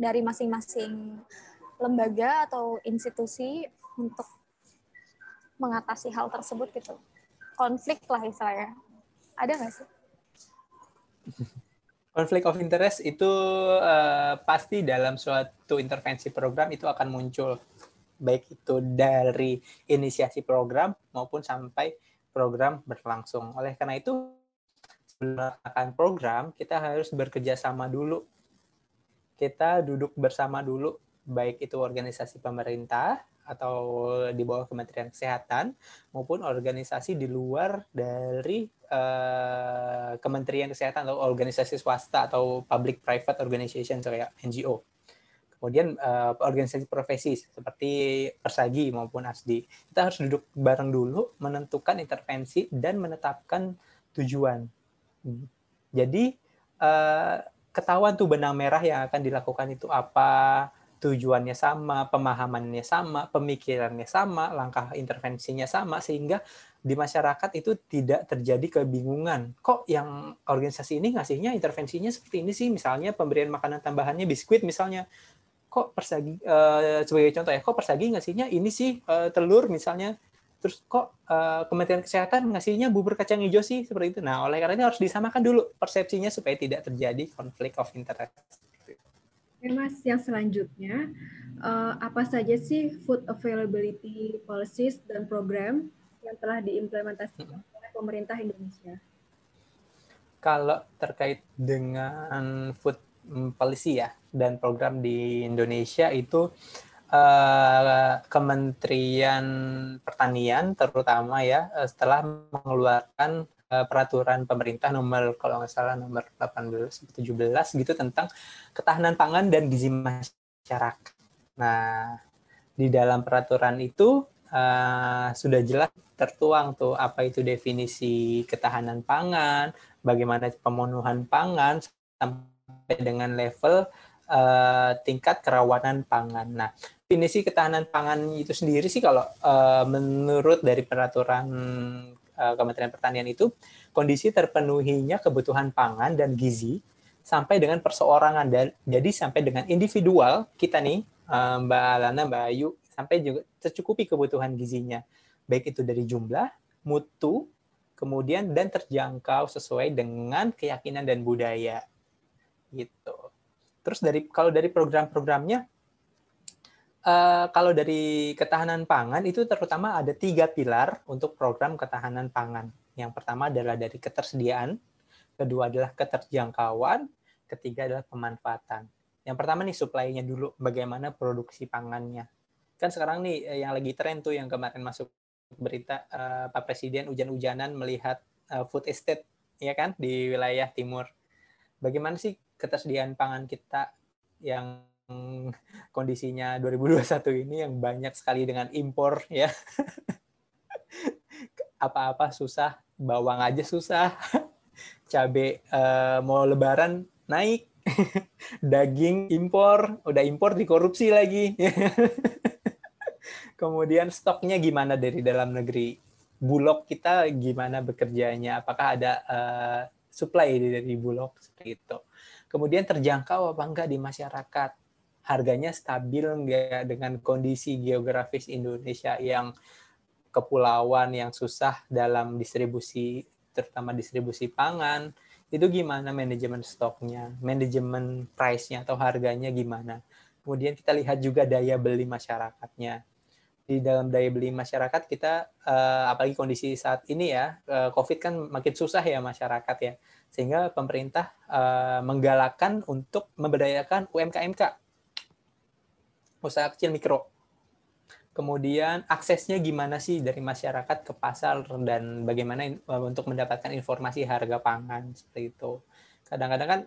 dari masing-masing lembaga atau institusi untuk mengatasi hal tersebut gitu. Konflik lah istilahnya. Ada nggak sih? Konflik of interest itu uh, pasti dalam suatu intervensi program itu akan muncul. Baik itu dari inisiasi program maupun sampai program berlangsung. Oleh karena itu sebelum program kita harus bekerja sama dulu. Kita duduk bersama dulu baik itu organisasi pemerintah atau di bawah Kementerian Kesehatan maupun organisasi di luar dari uh, Kementerian Kesehatan atau organisasi swasta atau public private organization kayak NGO. Kemudian uh, organisasi profesi seperti Persagi maupun ASDI. Kita harus duduk bareng dulu menentukan intervensi dan menetapkan tujuan. Jadi uh, ketahuan tuh benang merah yang akan dilakukan itu apa, tujuannya sama, pemahamannya sama, pemikirannya sama, langkah intervensinya sama, sehingga di masyarakat itu tidak terjadi kebingungan. Kok yang organisasi ini ngasihnya intervensinya seperti ini sih? Misalnya pemberian makanan tambahannya biskuit misalnya. kok persagi uh, sebagai contoh ya kok persagi ngasihnya ini sih uh, telur misalnya terus kok uh, Kementerian Kesehatan ngasihnya bubur kacang hijau sih seperti itu nah oleh karena itu harus disamakan dulu persepsinya supaya tidak terjadi konflik of interest Oke Mas, yang selanjutnya uh, apa saja sih food availability policies dan program yang telah diimplementasikan oleh pemerintah Indonesia? Kalau terkait dengan food policy ya dan program di Indonesia itu uh, Kementerian Pertanian terutama ya uh, setelah mengeluarkan uh, peraturan pemerintah nomor kalau nggak salah nomor 18 17 gitu tentang ketahanan pangan dan gizi masyarakat. Nah, di dalam peraturan itu uh, sudah jelas tertuang tuh apa itu definisi ketahanan pangan, bagaimana pemenuhan pangan sampai dengan level uh, tingkat kerawanan pangan. Nah, definisi ketahanan pangan itu sendiri sih kalau uh, menurut dari peraturan Kementerian Pertanian itu kondisi terpenuhinya kebutuhan pangan dan gizi sampai dengan perseorangan. Dan jadi sampai dengan individual kita nih uh, Mbak Lana, Mbak Ayu sampai juga tercukupi kebutuhan gizinya. Baik itu dari jumlah, mutu, kemudian dan terjangkau sesuai dengan keyakinan dan budaya. Gitu. Terus dari kalau dari program-programnya, uh, kalau dari ketahanan pangan itu terutama ada tiga pilar untuk program ketahanan pangan. Yang pertama adalah dari ketersediaan, kedua adalah keterjangkauan, ketiga adalah pemanfaatan. Yang pertama nih supply-nya dulu, bagaimana produksi pangannya. Kan sekarang nih eh, yang lagi tren tuh yang kemarin masuk berita uh, Pak Presiden hujan-hujanan melihat uh, food estate ya kan di wilayah timur. Bagaimana sih ketersediaan pangan kita yang kondisinya 2021 ini yang banyak sekali dengan impor ya. Apa-apa susah, bawang aja susah. Cabe uh, mau lebaran naik. Daging impor, udah impor dikorupsi lagi. Kemudian stoknya gimana dari dalam negeri? Bulog kita gimana bekerjanya? Apakah ada uh, supply dari bulog seperti itu? kemudian terjangkau apa enggak di masyarakat harganya stabil enggak dengan kondisi geografis Indonesia yang kepulauan yang susah dalam distribusi terutama distribusi pangan? Itu gimana manajemen stoknya manajemen price-nya atau harganya gimana? Kemudian kita lihat juga daya beli masyarakatnya. Di dalam daya beli masyarakat kita uh, apalagi kondisi saat ini ya uh, COVID kan makin susah ya masyarakat ya. Sehingga pemerintah uh, menggalakkan untuk memberdayakan UMKMK usaha kecil mikro. Kemudian aksesnya gimana sih dari masyarakat ke pasar dan bagaimana untuk mendapatkan informasi harga pangan seperti itu? Kadang-kadang kan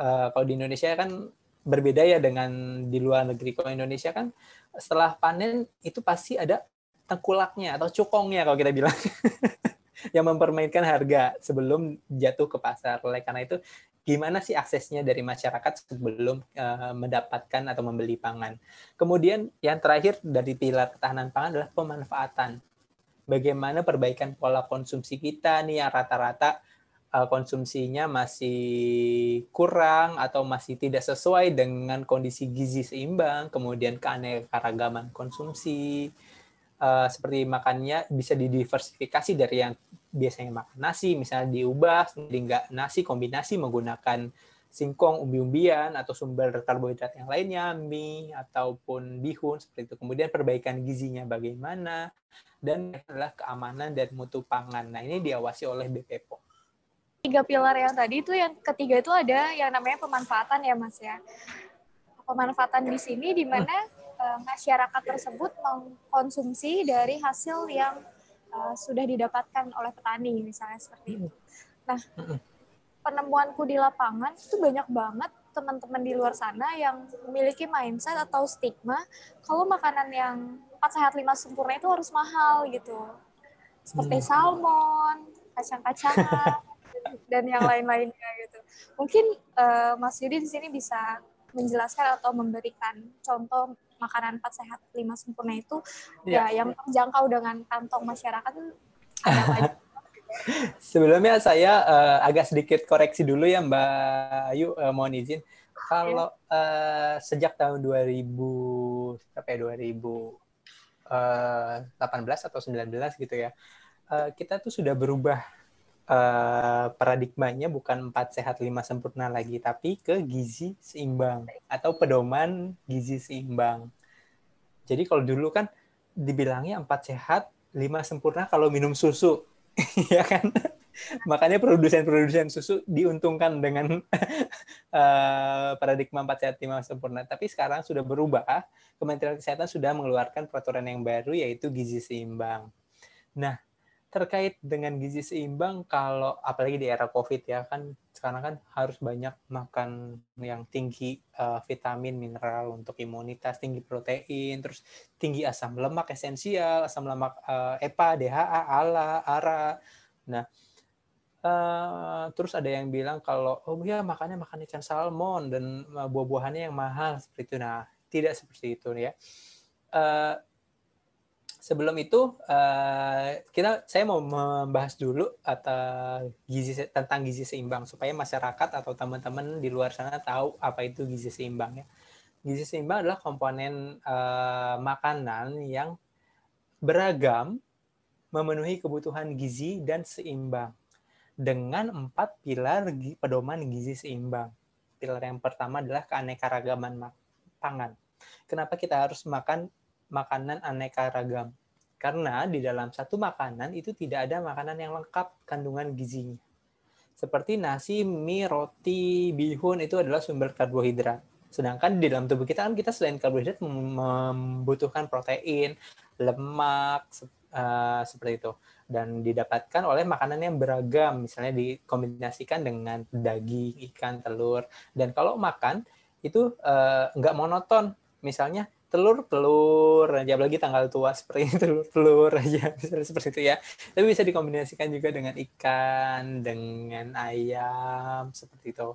uh, kalau di Indonesia kan berbeda ya dengan di luar negeri. Kalau Indonesia kan setelah panen itu pasti ada tengkulaknya atau cukongnya kalau kita bilang [laughs] yang mempermainkan harga sebelum jatuh ke pasar. Oleh karena itu, gimana sih aksesnya dari masyarakat sebelum uh, mendapatkan atau membeli pangan. Kemudian yang terakhir dari pilar ketahanan pangan adalah pemanfaatan. Bagaimana perbaikan pola konsumsi kita nih yang rata-rata uh, konsumsinya masih kurang atau masih tidak sesuai dengan kondisi gizi seimbang, kemudian keanekaragaman konsumsi, uh, seperti makannya bisa didiversifikasi dari yang biasanya makan nasi, misalnya diubah menjadi enggak nasi kombinasi menggunakan singkong, umbi-umbian, atau sumber karbohidrat yang lainnya, mie, ataupun bihun, seperti itu. Kemudian perbaikan gizinya bagaimana, dan adalah keamanan dan mutu pangan. Nah, ini diawasi oleh BPOM tiga pilar yang tadi itu yang ketiga itu ada yang namanya pemanfaatan ya mas ya pemanfaatan di sini di mana uh, masyarakat tersebut mengkonsumsi dari hasil yang uh, sudah didapatkan oleh petani misalnya seperti itu nah penemuanku di lapangan itu banyak banget teman-teman di luar sana yang memiliki mindset atau stigma kalau makanan yang empat sehat lima sempurna itu harus mahal gitu seperti hmm. salmon kacang-kacangan [laughs] dan yang lain-lainnya gitu. Mungkin uh, Mas Yudi di sini bisa menjelaskan atau memberikan contoh makanan empat sehat lima sempurna itu ya, ya yang terjangkau dengan kantong masyarakat ada [laughs] Sebelumnya saya uh, agak sedikit koreksi dulu ya Mbak Ayu uh, mohon izin. kalau uh, sejak tahun 2000 berapa ya 2018 atau 19 gitu ya, uh, kita tuh sudah berubah uh, paradigmanya bukan empat sehat lima sempurna lagi, tapi ke gizi seimbang atau pedoman gizi seimbang. Jadi kalau dulu kan dibilangnya empat sehat lima sempurna kalau minum susu, [laughs] ya kan? Makanya produsen-produsen susu diuntungkan dengan uh, [laughs] paradigma 4 sehat 5 sempurna. Tapi sekarang sudah berubah. Kementerian Kesehatan sudah mengeluarkan peraturan yang baru yaitu gizi seimbang. Nah, terkait dengan gizi seimbang kalau apalagi di era Covid ya kan sekarang kan harus banyak makan yang tinggi uh, vitamin, mineral untuk imunitas, tinggi protein, terus tinggi asam lemak esensial, asam lemak uh, EPA, DHA, ALA, ARA. Nah, Uh, terus ada yang bilang kalau oh ya makannya makan ikan salmon dan buah-buahannya yang mahal seperti itu. Nah, tidak seperti itu ya. Uh, sebelum itu uh, kita saya mau membahas dulu atau gizi tentang gizi seimbang supaya masyarakat atau teman-teman di luar sana tahu apa itu gizi seimbang ya. Gizi seimbang adalah komponen uh, makanan yang beragam memenuhi kebutuhan gizi dan seimbang dengan empat pilar pedoman gizi seimbang. Pilar yang pertama adalah keanekaragaman pangan. Kenapa kita harus makan makanan aneka ragam? Karena di dalam satu makanan itu tidak ada makanan yang lengkap kandungan gizinya. Seperti nasi, mie, roti, bihun itu adalah sumber karbohidrat. Sedangkan di dalam tubuh kita kan kita selain karbohidrat membutuhkan protein, lemak, uh, seperti itu dan didapatkan oleh makanan yang beragam misalnya dikombinasikan dengan daging ikan telur dan kalau makan itu uh, nggak monoton misalnya telur telur aja lagi tanggal tua seperti telur telur aja [laughs] seperti itu ya tapi bisa dikombinasikan juga dengan ikan dengan ayam seperti itu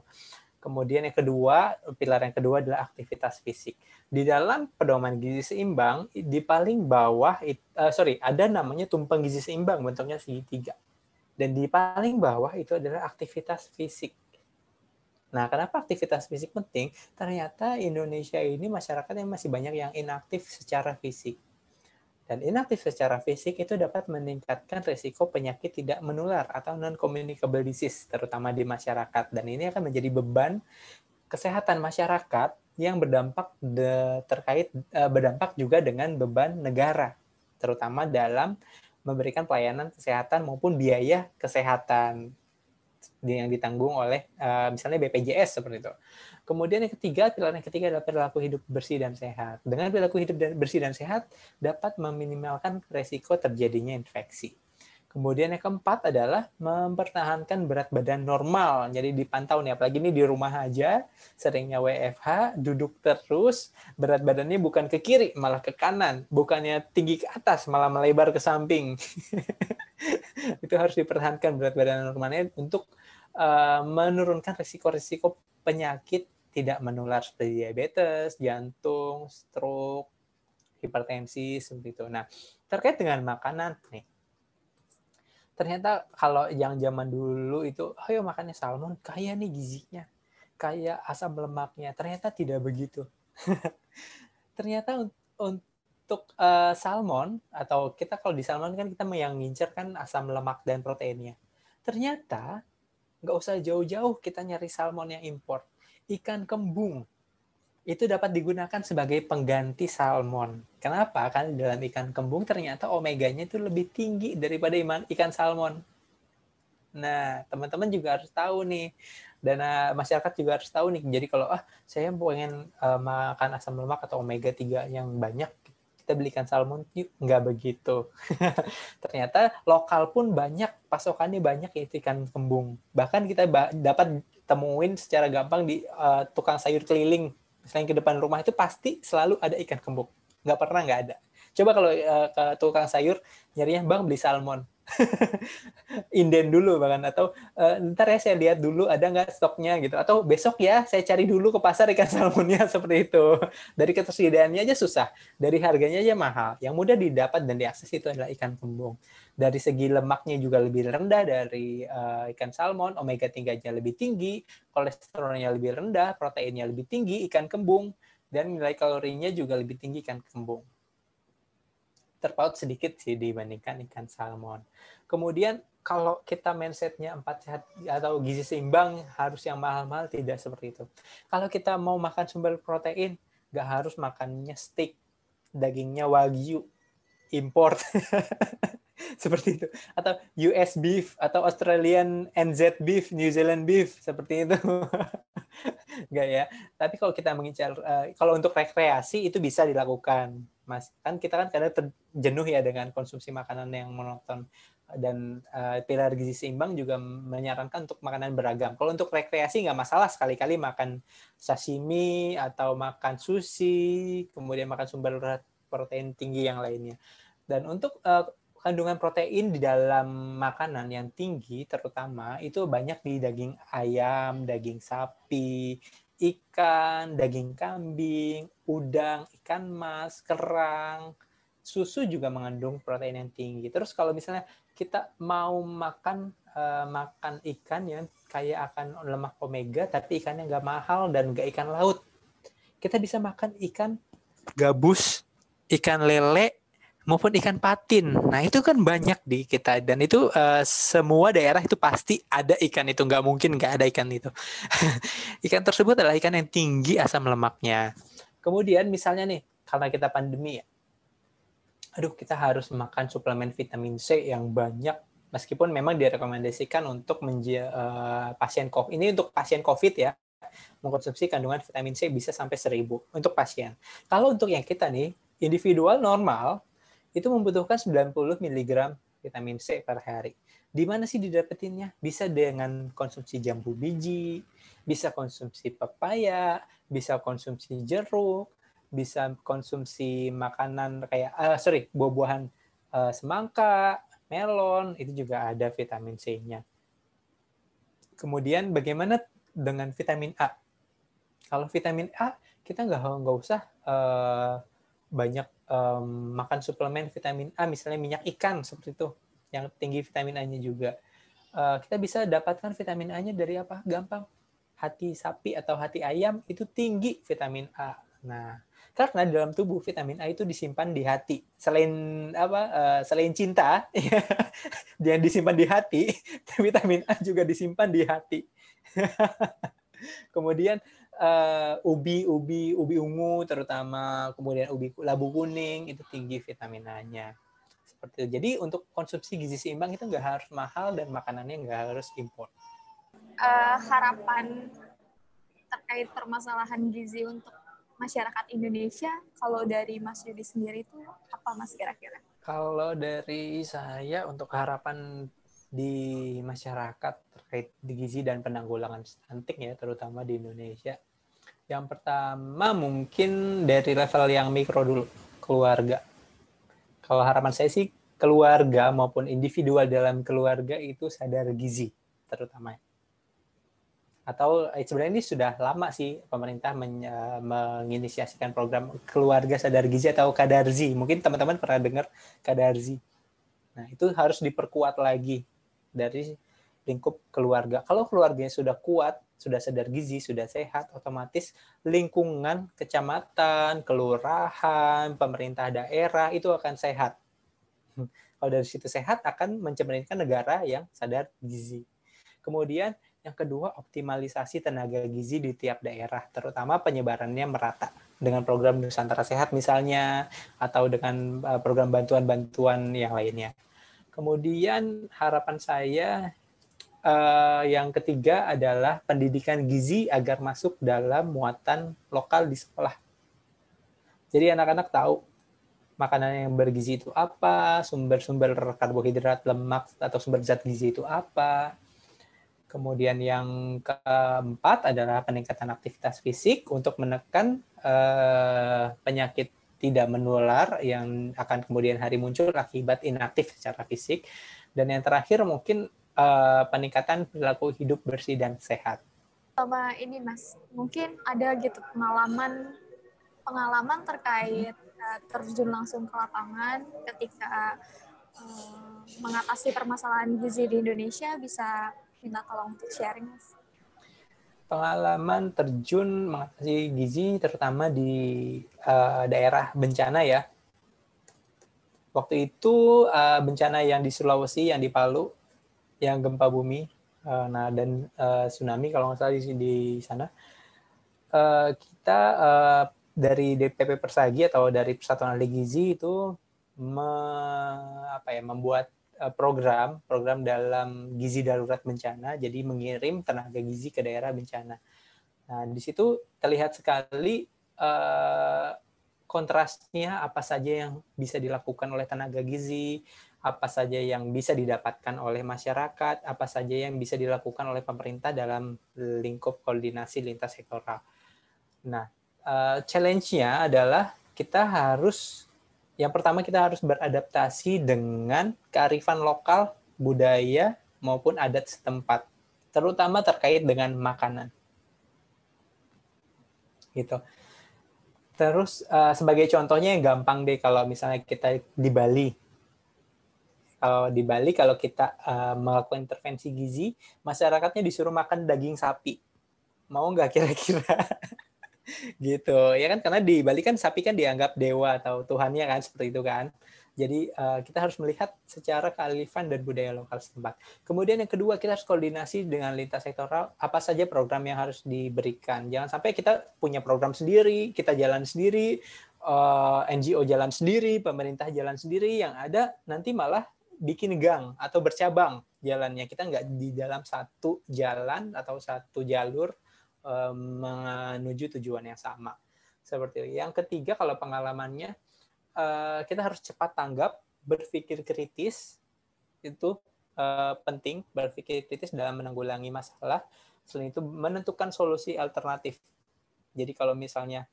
Kemudian yang kedua, pilar yang kedua adalah aktivitas fisik. Di dalam pedoman gizi seimbang, di paling bawah, uh, sorry, ada namanya tumpeng gizi seimbang, bentuknya segitiga. Dan di paling bawah itu adalah aktivitas fisik. Nah, kenapa aktivitas fisik penting? Ternyata Indonesia ini masyarakat yang masih banyak yang inaktif secara fisik. Dan inaktif secara fisik itu dapat meningkatkan risiko penyakit tidak menular atau non-communicable disease, terutama di masyarakat. Dan ini akan menjadi beban kesehatan masyarakat yang berdampak de, terkait uh, berdampak juga dengan beban negara, terutama dalam memberikan pelayanan kesehatan maupun biaya kesehatan yang ditanggung oleh uh, misalnya BPJS seperti itu. Kemudian yang ketiga, pilar yang ketiga adalah perilaku hidup bersih dan sehat. Dengan perilaku hidup bersih dan sehat dapat meminimalkan resiko terjadinya infeksi. Kemudian yang keempat adalah mempertahankan berat badan normal. Jadi dipantau nih, apalagi ini di rumah aja, seringnya WFH, duduk terus, berat badannya bukan ke kiri, malah ke kanan. Bukannya tinggi ke atas, malah melebar ke samping. [laughs] [laughs] Itu harus dipertahankan berat badan normalnya untuk uh, menurunkan risiko-risiko penyakit tidak menular seperti diabetes, jantung, stroke, hipertensi seperti itu. Nah, terkait dengan makanan nih. Ternyata kalau yang zaman dulu itu, ayo makannya salmon, kaya nih gizinya, kaya asam lemaknya. Ternyata tidak begitu. [laughs] Ternyata untuk uh, salmon atau kita kalau di salmon kan kita yang ngincer kan asam lemak dan proteinnya. Ternyata nggak usah jauh-jauh kita nyari salmon yang import ikan kembung itu dapat digunakan sebagai pengganti salmon. Kenapa? Karena dalam ikan kembung ternyata omeganya itu lebih tinggi daripada ikan salmon. Nah, teman-teman juga harus tahu nih, dan masyarakat juga harus tahu nih. Jadi kalau ah saya pengen uh, makan asam lemak atau omega 3 yang banyak, kita belikan salmon yuk nggak begitu. [laughs] ternyata lokal pun banyak, pasokannya banyak yaitu ikan kembung. Bahkan kita dapat temuin secara gampang di uh, tukang sayur keliling misalnya ke depan rumah itu pasti selalu ada ikan kembung nggak pernah nggak ada coba kalau uh, ke tukang sayur nyarinya bang beli salmon [laughs] inden dulu bahkan atau uh, ntar ya saya lihat dulu ada nggak stoknya gitu. Atau besok ya saya cari dulu ke pasar ikan [laughs] salmonnya seperti itu. Dari ketersediaannya aja susah dari harganya aja mahal. Yang mudah didapat dan diakses itu adalah ikan kembung. Dari segi lemaknya juga lebih rendah dari uh, ikan salmon omega 3 nya lebih tinggi kolesterolnya lebih rendah proteinnya lebih tinggi ikan kembung dan nilai kalorinya juga lebih tinggi ikan kembung terpaut sedikit sih dibandingkan ikan salmon. Kemudian kalau kita mindsetnya empat sehat atau gizi seimbang harus yang mahal-mahal tidak seperti itu. Kalau kita mau makan sumber protein, nggak harus makannya steak, dagingnya wagyu, import. [laughs] [laughs] seperti itu atau US beef atau Australian NZ beef, New Zealand beef seperti itu. [laughs] Enggak ya. Tapi kalau kita mengincar uh, kalau untuk rekreasi itu bisa dilakukan. Mas, kan kita kan kadang terjenuh ya dengan konsumsi makanan yang monoton dan uh, pilar gizi seimbang juga menyarankan untuk makanan beragam. Kalau untuk rekreasi nggak masalah sekali-kali makan sashimi atau makan sushi, kemudian makan sumber protein tinggi yang lainnya. Dan untuk uh, kandungan protein di dalam makanan yang tinggi terutama itu banyak di daging ayam, daging sapi, ikan, daging kambing, udang, ikan mas, kerang, susu juga mengandung protein yang tinggi. Terus kalau misalnya kita mau makan uh, makan ikan yang kaya akan lemak omega, tapi ikannya nggak mahal dan nggak ikan laut, kita bisa makan ikan gabus, ikan lele, maupun ikan patin. Nah itu kan banyak di kita dan itu uh, semua daerah itu pasti ada ikan itu nggak mungkin nggak ada ikan itu. [laughs] ikan tersebut adalah ikan yang tinggi asam lemaknya. Kemudian misalnya nih karena kita pandemi ya, aduh kita harus makan suplemen vitamin C yang banyak meskipun memang direkomendasikan untuk uh, pasien COVID. Ini untuk pasien COVID ya mengkonsumsi kandungan vitamin C bisa sampai 1000 untuk pasien. Kalau untuk yang kita nih individual normal itu membutuhkan 90 mg vitamin C per hari. Di mana sih didapetinnya? Bisa dengan konsumsi jambu biji, bisa konsumsi pepaya, bisa konsumsi jeruk, bisa konsumsi makanan kayak uh, sorry buah-buahan uh, semangka, melon itu juga ada vitamin C-nya. Kemudian bagaimana dengan vitamin A? Kalau vitamin A kita nggak nggak usah uh, banyak um, makan suplemen vitamin A, misalnya minyak ikan seperti itu, yang tinggi vitamin A-nya juga. Uh, kita bisa dapatkan vitamin A-nya dari apa? Gampang. Hati sapi atau hati ayam itu tinggi vitamin A. Nah, karena dalam tubuh vitamin A itu disimpan di hati. Selain apa? Uh, selain cinta, [laughs] yang disimpan di hati, [laughs] vitamin A juga disimpan di hati. [laughs] Kemudian uh, ubi ubi ubi ungu terutama kemudian ubi labu kuning itu tinggi vitamin A-nya seperti itu. Jadi untuk konsumsi gizi seimbang itu nggak harus mahal dan makanannya nggak harus impor. Uh, harapan terkait permasalahan gizi untuk masyarakat Indonesia, kalau dari Mas Yudi sendiri itu apa Mas kira-kira? Kalau dari saya untuk harapan di masyarakat terkait gizi dan penanggulangan stunting ya terutama di Indonesia yang pertama mungkin dari level yang mikro dulu, keluarga. Kalau harapan saya sih keluarga maupun individual dalam keluarga itu sadar gizi terutama. Atau eh, sebenarnya ini sudah lama sih pemerintah men, uh, menginisiasikan program keluarga sadar gizi atau kadarzi. Mungkin teman-teman pernah dengar kadarzi. Nah, itu harus diperkuat lagi dari lingkup keluarga. Kalau keluarganya sudah kuat, sudah sadar gizi, sudah sehat, otomatis lingkungan kecamatan, kelurahan, pemerintah daerah itu akan sehat. [laughs] Kalau dari situ sehat akan mencerminkan negara yang sadar gizi. Kemudian yang kedua optimalisasi tenaga gizi di tiap daerah, terutama penyebarannya merata dengan program Nusantara Sehat misalnya atau dengan eh, program bantuan-bantuan yang lainnya. Kemudian harapan saya uh, yang ketiga adalah pendidikan gizi agar masuk dalam muatan lokal di sekolah. Jadi anak-anak tahu makanan yang bergizi itu apa, sumber-sumber karbohidrat, lemak atau sumber zat gizi itu apa. Kemudian yang keempat adalah peningkatan aktivitas fisik untuk menekan uh, penyakit tidak menular yang akan kemudian hari muncul akibat inaktif secara fisik. Dan yang terakhir mungkin uh, peningkatan perilaku hidup bersih dan sehat. Sama ini Mas, mungkin ada gitu pengalaman pengalaman terkait uh, terjun langsung ke lapangan ketika uh, mengatasi permasalahan gizi di Indonesia bisa minta tolong untuk sharing Mas pengalaman terjun mengatasi gizi terutama di uh, daerah bencana ya. Waktu itu uh, bencana yang di Sulawesi, yang di Palu, yang gempa bumi, uh, nah dan uh, tsunami kalau nggak salah di, di sana. Uh, kita uh, dari DPP Persagi atau dari Persatuan Ahli Gizi itu me, apa ya, membuat program program dalam gizi darurat bencana jadi mengirim tenaga gizi ke daerah bencana. Nah, di situ terlihat sekali kontrasnya apa saja yang bisa dilakukan oleh tenaga gizi, apa saja yang bisa didapatkan oleh masyarakat, apa saja yang bisa dilakukan oleh pemerintah dalam lingkup koordinasi lintas sektoral. Nah, uh, challenge-nya adalah kita harus yang pertama kita harus beradaptasi dengan kearifan lokal, budaya maupun adat setempat, terutama terkait dengan makanan. Gitu. Terus uh, sebagai contohnya yang gampang deh kalau misalnya kita di Bali. Kalau di Bali kalau kita uh, melakukan intervensi gizi, masyarakatnya disuruh makan daging sapi. Mau nggak kira-kira? [laughs] gitu ya kan karena di Bali kan sapi kan dianggap dewa atau tuhannya kan seperti itu kan jadi uh, kita harus melihat secara kearifan dan budaya lokal setempat. Kemudian yang kedua kita harus koordinasi dengan lintas sektoral apa saja program yang harus diberikan. Jangan sampai kita punya program sendiri, kita jalan sendiri, uh, NGO jalan sendiri, pemerintah jalan sendiri, yang ada nanti malah bikin gang atau bercabang jalannya. Kita nggak di dalam satu jalan atau satu jalur Eh, menuju tujuan yang sama. Seperti itu. Yang ketiga kalau pengalamannya eh, kita harus cepat tanggap, berpikir kritis itu eh, penting, berpikir kritis dalam menanggulangi masalah. Selain itu menentukan solusi alternatif. Jadi kalau misalnya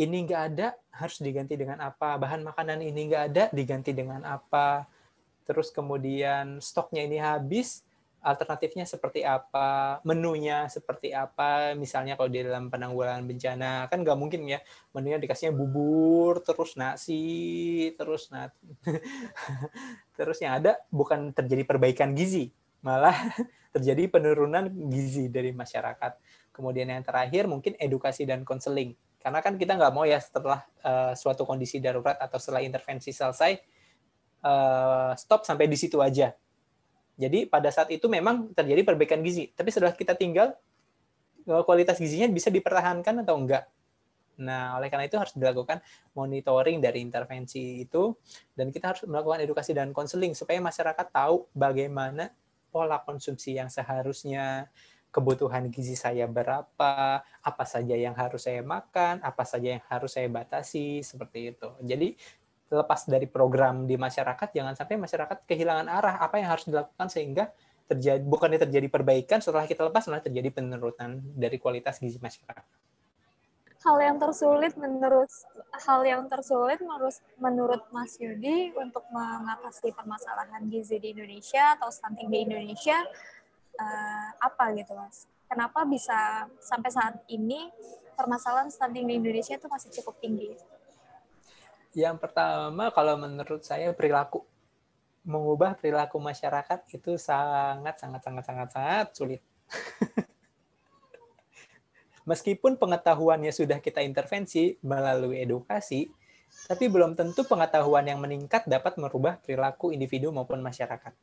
ini nggak ada harus diganti dengan apa bahan makanan ini nggak ada diganti dengan apa terus kemudian stoknya ini habis alternatifnya seperti apa, menunya seperti apa, misalnya kalau di dalam penanggulangan bencana kan nggak mungkin ya menunya dikasihnya bubur terus nasi terus nat [laughs] terus yang ada bukan terjadi perbaikan gizi malah [laughs] terjadi penurunan gizi dari masyarakat. Kemudian yang terakhir mungkin edukasi dan konseling karena kan kita nggak mau ya setelah uh, suatu kondisi darurat atau setelah intervensi selesai uh, stop sampai di situ aja jadi pada saat itu memang terjadi perbaikan gizi, tapi setelah kita tinggal eh, kualitas gizinya bisa dipertahankan atau enggak. Nah, oleh karena itu harus dilakukan monitoring dari intervensi itu dan kita harus melakukan edukasi dan konseling supaya masyarakat tahu bagaimana pola konsumsi yang seharusnya kebutuhan gizi saya berapa, apa saja yang harus saya makan, apa saja yang harus saya batasi, seperti itu. Jadi lepas dari program di masyarakat jangan sampai masyarakat kehilangan arah apa yang harus dilakukan sehingga terjadi bukannya terjadi perbaikan setelah kita lepas malah terjadi penurunan dari kualitas gizi masyarakat. Hal yang tersulit menurut hal yang tersulit menurut menurut Mas Yudi untuk mengatasi permasalahan gizi di Indonesia atau stunting di Indonesia uh, apa gitu Mas? Kenapa bisa sampai saat ini permasalahan stunting di Indonesia itu masih cukup tinggi? Yang pertama kalau menurut saya perilaku mengubah perilaku masyarakat itu sangat sangat sangat sangat sangat sulit. [laughs] Meskipun pengetahuannya sudah kita intervensi melalui edukasi, tapi belum tentu pengetahuan yang meningkat dapat merubah perilaku individu maupun masyarakat.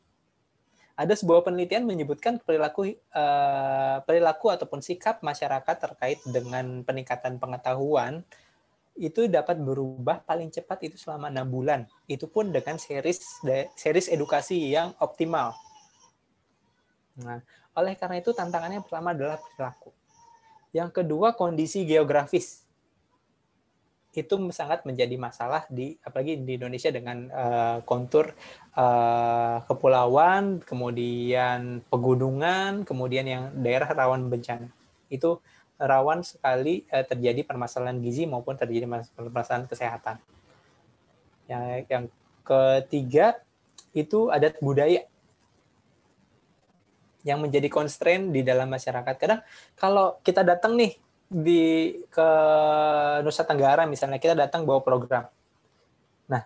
Ada sebuah penelitian menyebutkan perilaku uh, perilaku ataupun sikap masyarakat terkait dengan peningkatan pengetahuan itu dapat berubah paling cepat itu selama enam bulan. Itu pun dengan series series edukasi yang optimal. Nah, oleh karena itu tantangannya pertama adalah perilaku. Yang kedua kondisi geografis. Itu sangat menjadi masalah di apalagi di Indonesia dengan uh, kontur uh, kepulauan, kemudian pegunungan, kemudian yang daerah rawan bencana. Itu rawan sekali uh, terjadi permasalahan gizi maupun terjadi permasalahan kesehatan. Yang yang ketiga itu adat budaya yang menjadi constraint di dalam masyarakat. Kadang kalau kita datang nih di ke Nusa Tenggara misalnya kita datang bawa program. Nah,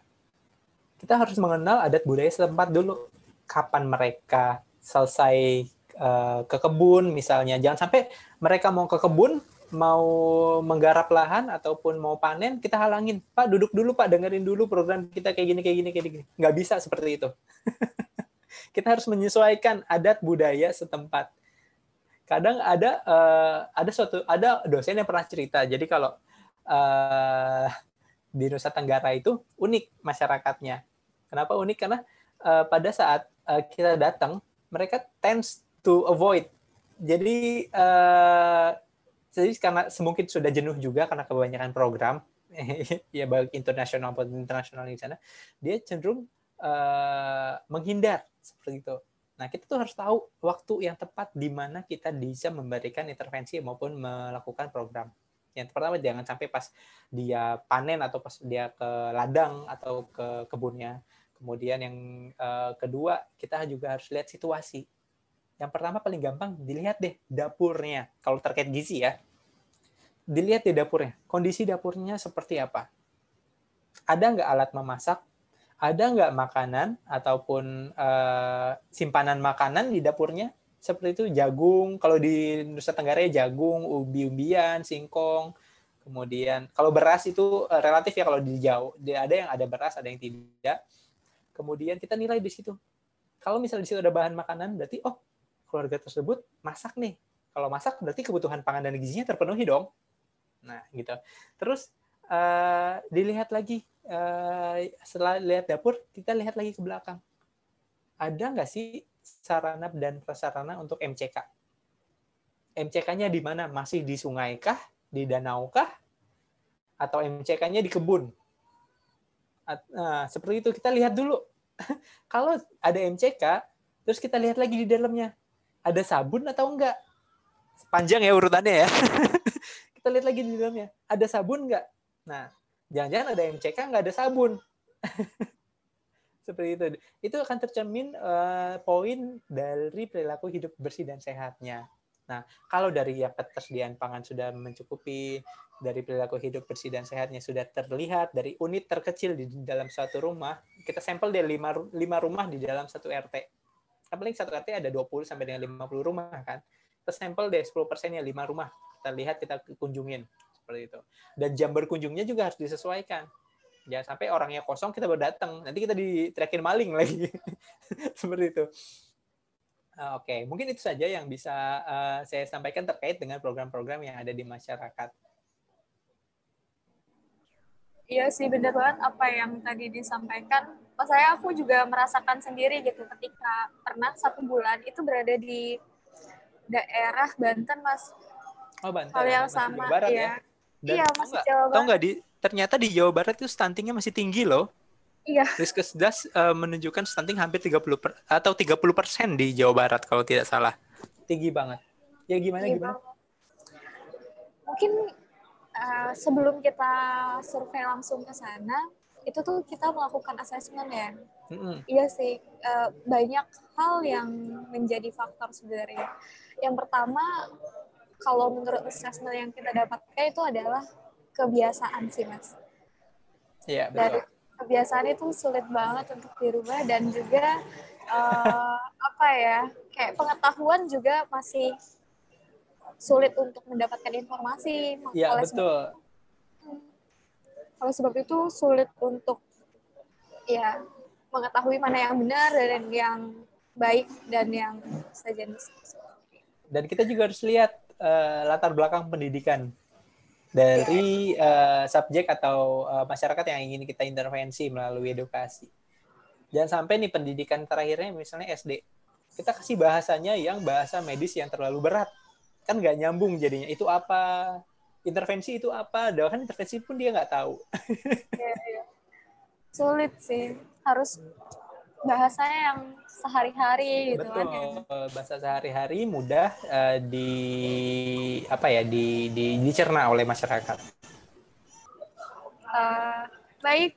kita harus mengenal adat budaya setempat dulu. Kapan mereka selesai uh, ke kebun misalnya. Jangan sampai mereka mau ke kebun, mau menggarap lahan ataupun mau panen, kita halangin. Pak, duduk dulu Pak, dengerin dulu program kita kayak gini, kayak gini, kayak gini. Nggak bisa seperti itu. [laughs] kita harus menyesuaikan adat budaya setempat kadang ada uh, ada suatu ada dosen yang pernah cerita jadi kalau uh, di Nusa Tenggara itu unik masyarakatnya kenapa unik karena uh, pada saat uh, kita datang mereka tends to avoid jadi uh, jadi karena semungkin sudah jenuh juga karena kebanyakan program [laughs] ya baik internasional maupun internasional di sana dia cenderung uh, menghindar seperti itu Nah, kita tuh harus tahu waktu yang tepat di mana kita bisa memberikan intervensi maupun melakukan program. Yang pertama jangan sampai pas dia panen atau pas dia ke ladang atau ke kebunnya. Kemudian yang uh, kedua, kita juga harus lihat situasi. Yang pertama paling gampang dilihat deh dapurnya. Kalau terkait gizi ya. Dilihat di dapurnya. Kondisi dapurnya seperti apa? Ada nggak alat memasak? ada nggak makanan ataupun uh, simpanan makanan di dapurnya seperti itu jagung kalau di Nusa Tenggara ya jagung ubi-ubian singkong kemudian kalau beras itu uh, relatif ya kalau di jauh ada yang ada beras ada yang tidak kemudian kita nilai di situ kalau misalnya di situ ada bahan makanan berarti oh keluarga tersebut masak nih. Kalau masak berarti kebutuhan pangan dan gizinya terpenuhi dong. Nah gitu. Terus uh, dilihat lagi uh, setelah lihat dapur kita lihat lagi ke belakang. Ada nggak sih sarana dan prasarana untuk MCK MCK-nya di mana? Masih di sungai kah di danau kah atau MCK-nya di kebun? Nah, seperti itu. Kita lihat dulu. [laughs] Kalau ada MCK terus kita lihat lagi di dalamnya ada sabun atau enggak panjang ya urutannya ya [laughs] kita lihat lagi di dalamnya ada sabun enggak Nah, jangan-jangan ada MCK nggak ada sabun. [laughs] Seperti itu. Itu akan tercermin uh, poin dari perilaku hidup bersih dan sehatnya. Nah, kalau dari yang ketersediaan pangan sudah mencukupi, dari perilaku hidup bersih dan sehatnya sudah terlihat dari unit terkecil di dalam suatu rumah, kita sampel dari lima, lima rumah di dalam satu RT. Paling satu RT ada 20 sampai dengan 50 rumah kan. Kita sampel deh 10 persennya lima rumah. Kita lihat, kita kunjungin seperti itu. Dan jam berkunjungnya juga harus disesuaikan. Jangan sampai orangnya kosong kita baru datang, nanti kita diterakin maling lagi. [laughs] seperti itu. Ah, oke, okay. mungkin itu saja yang bisa uh, saya sampaikan terkait dengan program-program yang ada di masyarakat. Iya sih, benar banget apa yang tadi disampaikan. Saya aku juga merasakan sendiri gitu ketika pernah satu bulan itu berada di daerah Banten, Mas. Oh, Banten. Hal yang sama, Barat, ya. ya. Dan iya, masih Jawa Barat. Tahu nggak di ternyata di Jawa Barat itu stuntingnya masih tinggi loh. Iya. Riskesdas uh, menunjukkan stunting hampir 30 per, atau 30 persen di Jawa Barat kalau tidak salah. Tinggi banget. Ya gimana tinggi gimana? Banget. Mungkin uh, sebelum kita survei langsung ke sana, itu tuh kita melakukan asesmen ya. Mm-hmm. Iya sih, uh, banyak hal yang menjadi faktor sebenarnya. Yang pertama, kalau menurut assessment yang kita dapatkan itu adalah kebiasaan sih mas. Iya betul. Dari kebiasaan itu sulit banget untuk dirubah dan juga uh, apa ya kayak pengetahuan juga masih sulit untuk mendapatkan informasi. Iya betul. Kalau sebab itu sulit untuk ya mengetahui mana yang benar dan yang baik dan yang sejenis. Dan kita juga harus lihat uh, latar belakang pendidikan dari uh, subjek atau uh, masyarakat yang ingin kita intervensi melalui edukasi. Jangan sampai nih pendidikan terakhirnya misalnya SD, kita kasih bahasanya yang bahasa medis yang terlalu berat. Kan nggak nyambung jadinya. Itu apa? Intervensi itu apa? Kan intervensi pun dia nggak tahu. [laughs] ya, ya. Sulit sih. Harus bahasanya yang sehari-hari gitu Betul. kan. Bahasa sehari-hari mudah uh, di apa ya di, di dicerna oleh masyarakat. Uh, baik,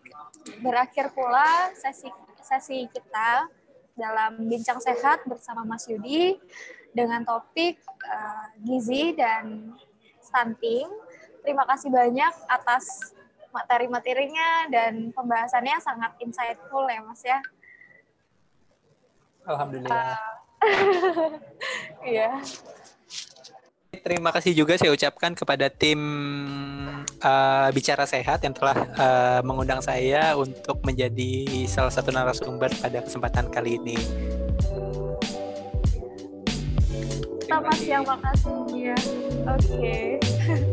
berakhir pula sesi sesi kita dalam bincang sehat bersama Mas Yudi dengan topik uh, gizi dan stunting. Terima kasih banyak atas materi-materinya dan pembahasannya sangat insightful ya Mas ya. Alhamdulillah. [laughs] Iya. uh, Terima kasih juga saya ucapkan kepada tim uh, Bicara Sehat yang telah uh, mengundang saya untuk menjadi salah satu narasumber pada kesempatan kali ini. Kita masih yang makasih ya. Oke. Okay. [laughs]